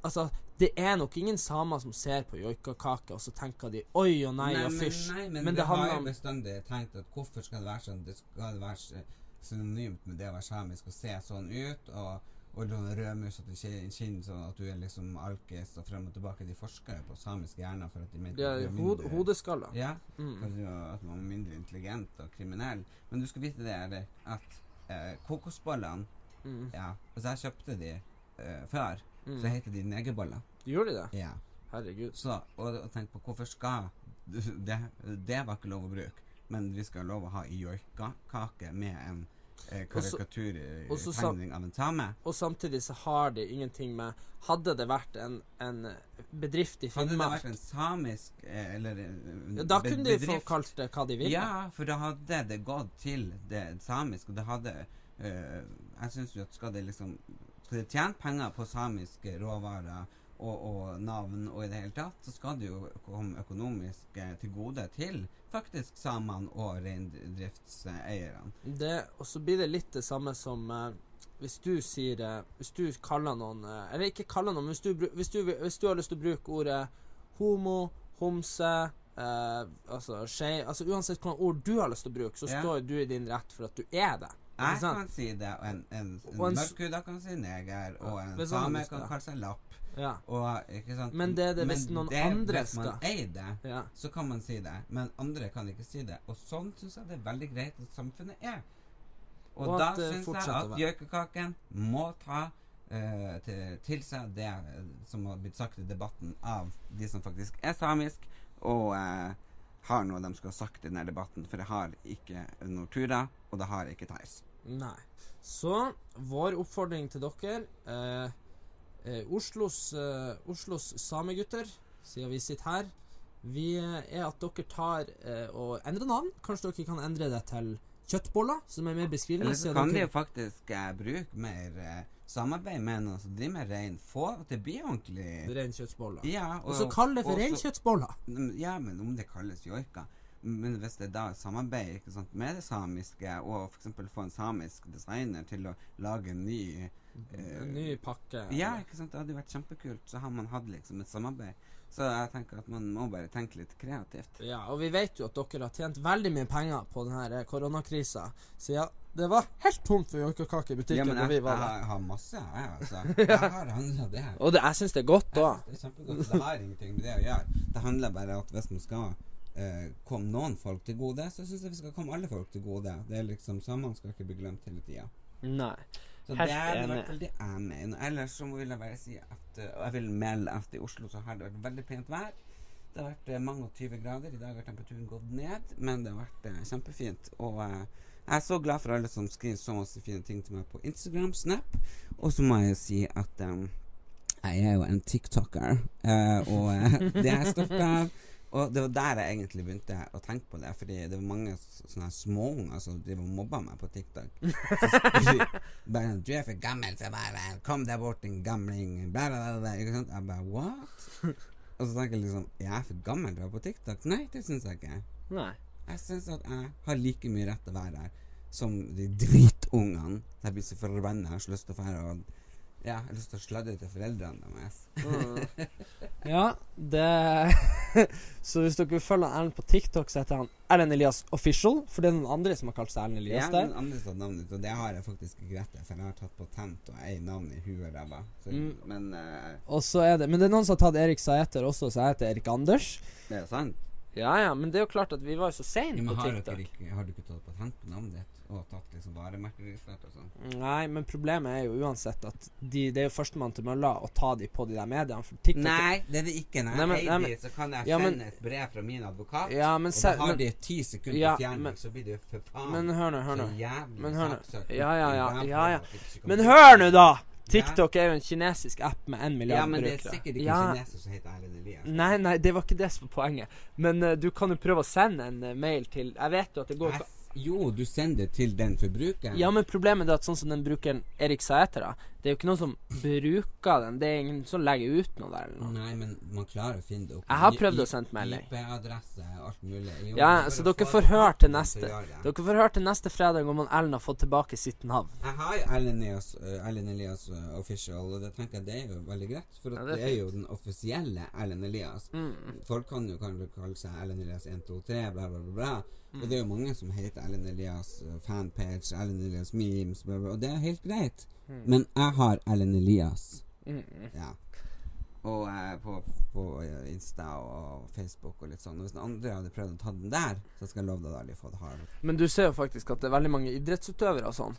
Altså, det er nok ingen samer som ser på joikakake, og så tenker de oi og nei, og fysj. Nei, men, Men det det har jo bestandig tenkt at hvorfor skal det være sånn Det skal være synonymt med det å være samisk og se sånn ut, og, og sånn rødmusete ki- kinn, sånn at du er liksom alkis og frem og tilbake. De forsker jo på samiske hjerner for at de mente ja, at er hod, hodeskaller. Ja, Mm. at- man var mindre intelligent og kriminell. Men du skal vite det, Erik, at eh, kokosbollene Mm. Ja, hvis jeg kjøpte de eh, før, Mm. så heter de negerboller. Gjør de det? Ja. Herregud. Så, og, og tenk på hvorfor skal det, det var ikke lov å bruke, men vi skal ha lov å ha i joikakake med en eh, karikaturtegning av en same. Og samtidig så har de ingenting med Hadde det vært en, en bedrift i Hadde det vært en samisk eh, eller en ja, Da kunne kunne de få kalt det hva de ville. Ja, for da hadde det gått til det samiske, og det hadde øh, Jeg syns jo at skal det liksom Skal det tjene penger på samiske råvarer og, og navn og i det hele tatt, så skal det jo komme økonomisk eh, til gode til faktisk samene og reindriftseierne. Og så blir det litt det samme som eh, hvis du sier eh, Hvis du kaller noen eh, Eller ikke kaller noen, men hvis du, hvis, du, hvis du har lyst til å bruke ordet homo, homse eh, Altså skei Altså uansett hvilke ord du har lyst til å bruke, så Ja. står du i din rett for at du er det. Jeg kan si det, og en, en, en en mørkhuda kan si neger, og en same kan kalle seg lapp. Ja. Og? Men det er det hvis noen det- andre Hvis man eier det, ja. så kan man si det, men andre kan ikke si det. Og sånn syns jeg det er veldig greit at samfunnet er. Og, Og da syns jeg at gjøkekaken må ta uh, til, til seg det eh, som har blitt sagt i debatten av de som faktisk er samisk, og uh, har noe de skulle ha sagt i denne debatten. For det har ikke Nortura, og det har ikke Theis. Nei. Så vår oppfordring til dere eh, eh, Oslos, eh, Oslos samegutter, siden vi sitter her, vi eh, er at dere tar eh, og endrer navn. Kanskje dere kan endre det til kjøttboller, som er mer beskrivende. Eller så kan kan de jo faktisk eh, bruke mer eh, samarbeid med noen som driver med rein. Få at det blir ordentlig Reinkjøttboller. Ja, Og så kall det for og reinkjøttboller. Mm, Ja, men om det kalles joika Men hvis det da er samarbeid ikke sant, med det samiske, og f.eks. få en samisk designer til å lage en ny uh, En ny pakke. Ja, ikke sant, det hadde vært kjempekult. Så har man hatt liksom et samarbeid. Så jeg tenker at man må bare tenke litt kreativt. Ja, og vi vet jo at dere har tjent veldig mye penger på denne koronakrisa. Så ja, det var helt tomt for joikakake i butikken Ja, men jeg, vi jeg, var der. har masse, jeg, altså. Jeg har handla det. Og det, jeg syns det er godt òg. Det er kjempegodt. Det har ingenting med det å gjøre. Det handler bare om at hvis man skal eh, kom noen folk til gode, så syns jeg vi skal komme alle folk til gode. Det er liksom Samene skal ikke bli glemt hele tida. Nei. Så Helt det er i hvert fall det jeg mener. Ellers så vil jeg bare si at eh, Og jeg vil melde at i Oslo så har det vært veldig pent vær. Det har vært eh, mange og 20 grader. I dag har temperaturen gått ned, men det har vært eh, kjempefint. Og eh, jeg er så glad for alle som skriver så masse fine ting til meg på Instagram, Snap. Og så må jeg si at um, jeg er jo en tiktoker, uh, og uh, det er jeg stolt av. Og det var der jeg egentlig begynte å tenke på det, fordi det var mange sånne her småunger som driver og mobba meg på TikTok. Så bare, 'Du er for gammel til å være Kom deg bort, din gamling.' Bla, bla, bla, bla. Ikke sant? Jeg bare 'What?' Og så tenker jeg liksom 'Jeg er for gammel til å være på TikTok?' Nei, det syns jeg ikke. Nei. Jeg syns at jeg har like mye rett til å være her som de dritungene. Jeg blir så forbanna. Jeg har så lyst til å dra og Ja, jeg har lyst til å sladde til foreldrene deres. Ja, det Så hvis dere vil følge Erlend på TikTok, så heter han Erlend Elias Official. For det er noen andre som har kalt seg Erlend Ja, der. Ja, noen andre som har navnet ditt, og det har jeg faktisk ikke rett til, for jeg har tatt patent og ei navn i huet og ræva. Mm. Men uh, Og så er det Men det er noen som har tatt Erik Saeter også, så jeg heter Erik Anders. det er sant. Ja ja, men det er jo klart at vi var jo så seine på har, dere TikTok. ikke, har du ikke tatt patent på navnet ditt og tatt liksom varemerkeregistrert og sånn? Nei, men problemet er jo uansett at de, det er jo førstemann til mølla å ta de på de der mediene. TikTok Nei, det er det ikke. Når Nei, jeg men- nei, men- så kan jeg Ja, men- sende et brev fra min advokat, Ja, men og da har men- de ti sekunder Ja, fjerning, så blir det jo for faen Men hør nå, hør nå. så jævlig Men saksøkt. Ja, ja, ja, ja, ja. Men hør nå, da! TikTok er jo en kinesisk app med én milliard brukere. Ja, men det er sikkert ikke Ja. kineser som heter Erlend Elias. Nei, nei, det var ikke det som var poenget. Men uh, du kan jo prøve å sende en uh, mail til Jeg vet jo at det går ikke Jo, du sender det til den forbrukeren. Ja, men problemet er at sånn som den brukeren Erik Sæter, da Det er jo ikke noen som bruker den. Det er ingen som legger ut noe der eller noe. Nei, men man klarer å finne det opp. Jeg har prøvd i- å sende melding. IP-adresse, alt mulig. Jo, Ja, så dere får høre til neste. Dere får høre til neste fredag om Ellen har fått tilbake sitt navn. Jeg har jo Ellen, Elias, uh, Ellen Elias uh, official, og det tenker jeg det er jo veldig greit. For Ja, det, det er er jo den offisielle Ellen Elias. Mm. Folk kan jo kanskje kalle seg Ellen Elias 1, 2, 3, bla, bla, bla. bla. Mm. Og det er jo mange som heter Ellen Elias uh, fanpage, Ellen Elias memes, og det er helt greit. Mm. Men jeg har Ellen Elias. Mm. Ja. Og eh, på, på eh, Insta og Facebook og litt sånn. Og hvis noen andre hadde prøvd å ta den der, så skal jeg love deg at de det hard. Men du ser jo faktisk at det er veldig mange idrettsutøvere og sånn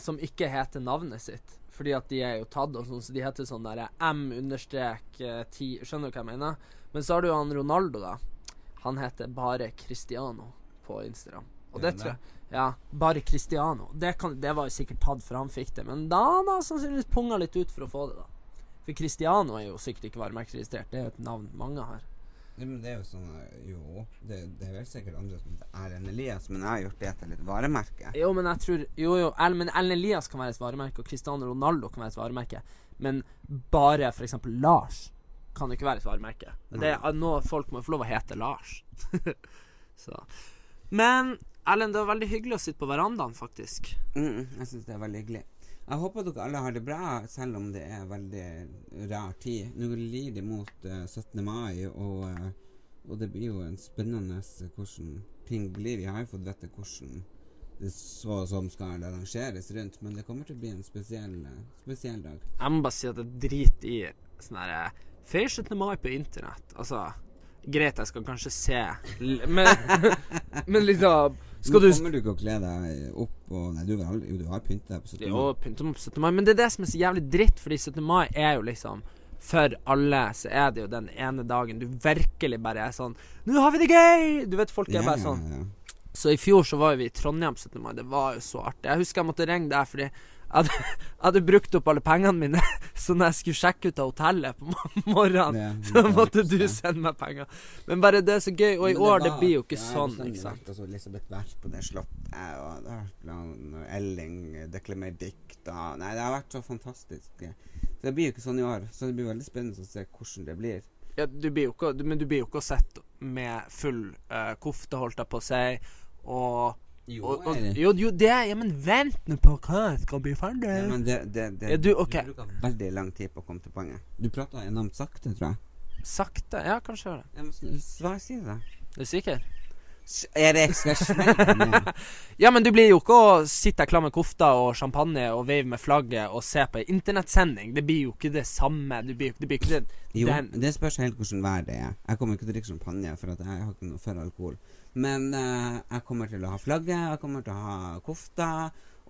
som ikke heter navnet sitt. Fordi at de er jo tatt og sånn, så de heter sånn derre M understrek eh, 10 Skjønner du hva jeg mener? Men så har du jo han Ronaldo, da. Han heter bare Cristiano på Instagram. Og det, det tror jeg Ja, bare Cristiano. Det, kan, det var jo sikkert tatt for han fikk det, men da han har sannsynligvis punga litt ut for å få det, da. For Cristiano er jo sikkert ikke varemerkeregistrert. Det er jo et navn mange har. Men det er jo sånn Jo, det, det er vel sikkert andre som heter Erlend Elias, men jeg har gjort det til et varemerke. Jo, men jeg tror Jo, jo, Ellen Elias kan være et varemerke, og Cristiano Ronaldo kan være et varemerke. Men bare f.eks. Lars kan jo ikke være et varemerke. Det er, nå, folk må få lov å hete Lars. Så Men Ellen, det var veldig hyggelig å sitte på verandaen, faktisk. Mm, jeg syns det er veldig hyggelig. Jeg håper dere alle har det bra, selv om det er veldig rar tid. Nå lir det mot uh, 17. mai, og, uh, og det blir jo en spennende eh, hvordan ting blir. Vi har jo fått vite hvordan det så som skal arrangeres rundt, men det kommer til å bli en spesiell, eh, spesiell dag. Jeg må bare si at jeg driter i sånn herre Feir 17. mai på internett. Altså Greit, jeg skal kanskje se Men, men liksom Skal Nå kommer du ikke å kle deg opp og Nei, du, aldri, jo, du har pynta deg på 17. Jo, pynta meg på 17. mai. Men det er det som er så jævlig dritt, fordi 17. mai er jo liksom For alle så er det jo den ene dagen du virkelig bare er sånn Nå har vi det gøy! Du vet, folk er bare bare ja, sånn. ja. Så i fjor så var jo vi i Trondheim 17. mai. Det var jo så artig. Jeg husker jeg måtte ringe der fordi hadde, hadde brukt opp alle pengene mine. Så når jeg skulle sjekke ut av hotellet på morgenen, så måtte du sende meg penger. Men bare det er så gøy. Og i det år, det blir jo ikke ja, sånn, ikke sant. Altså, Elisabeth Werth på det slottet, og det har vært Elling deklamerer dikt og Nei, det har vært så fantastisk. Så det blir jo ikke sånn i år. Så det blir veldig spennende å se hvordan det blir. Ja, du blir jo ikke, men du blir jo ikke sett med full uh, kofte, holdt jeg på å si, og Jo, og, og, jo, jo, det Ja, men vent nå på hva jeg skal bli ferdig. Ja, men det, det, det Ja, du, ok. bruker veldig lang tid på å komme til poenget. Du prater enormt sakte, tror jeg. Sakte. Ja, kanskje gjør det. Hva sier du? Det. Er du sikker? Er Erik, skal jeg smelle? Ja, men du blir jo ikke å sitte klar med kofta og champagne og veive med flagget og se på ei internettsending. Det blir jo ikke det samme. Du blir, det blir ikke det Jo, den, det spørs helt hvordan vær det er. Jeg kommer ikke til å drikke champagne, for at jeg har ikke noe for alkohol. Men eh, jeg kommer til å ha flagget, jeg kommer til å ha kofta.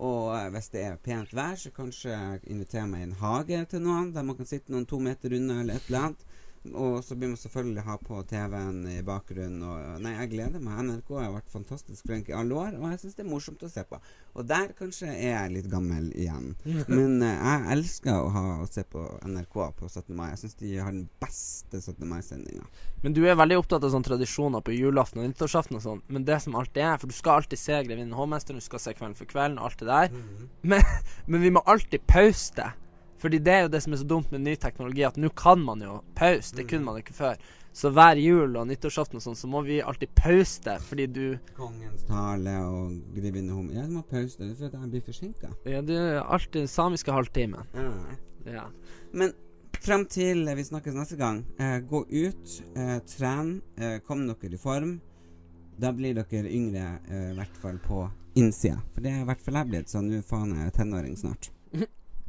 Og eh, hvis det er pent vær, så kanskje jeg meg i en hage til noen, der man kan sitte noen to meter unna eller et eller annet. Og så blir man selvfølgelig ha på TV-en i bakgrunnen. Og nei, jeg gleder meg. NRK har vært fantastisk flink i alle år, og jeg syns det er morsomt å se på. Og der kanskje er jeg litt gammel igjen. Men eh, jeg elsker å, ha, å se på NRK på 17. mai. Jeg syns de har den beste 17. mai-sendinga. Men du er veldig opptatt av sånne tradisjoner på julaften og nyttårsaften og sånn. Men det som alltid er For du skal alltid se Grevinnen hovmesteren, du skal se Kvelden for kvelden og alt det der. Mhm. Men, men vi må alltid pause det. Fordi det er jo det som er så dumt med ny teknologi, at nå kan man jo pause. Det kunne man ikke før. Så hver jul og nyttårsaften og sånn, så må vi alltid pause det, fordi du Kongens tale og grevinne Hum Jeg må pause det for jeg blir forsinka. Ja, det er alltid den samiske halvtimen. Ja. ja. Men frem til vi snakkes neste gang, eh, gå ut, eh, tren, eh, kom dere i form. Da blir dere yngre, eh, i hvert fall på innsida. For det er i hvert fall jeg blitt, så nå faen er jeg tenåring snart.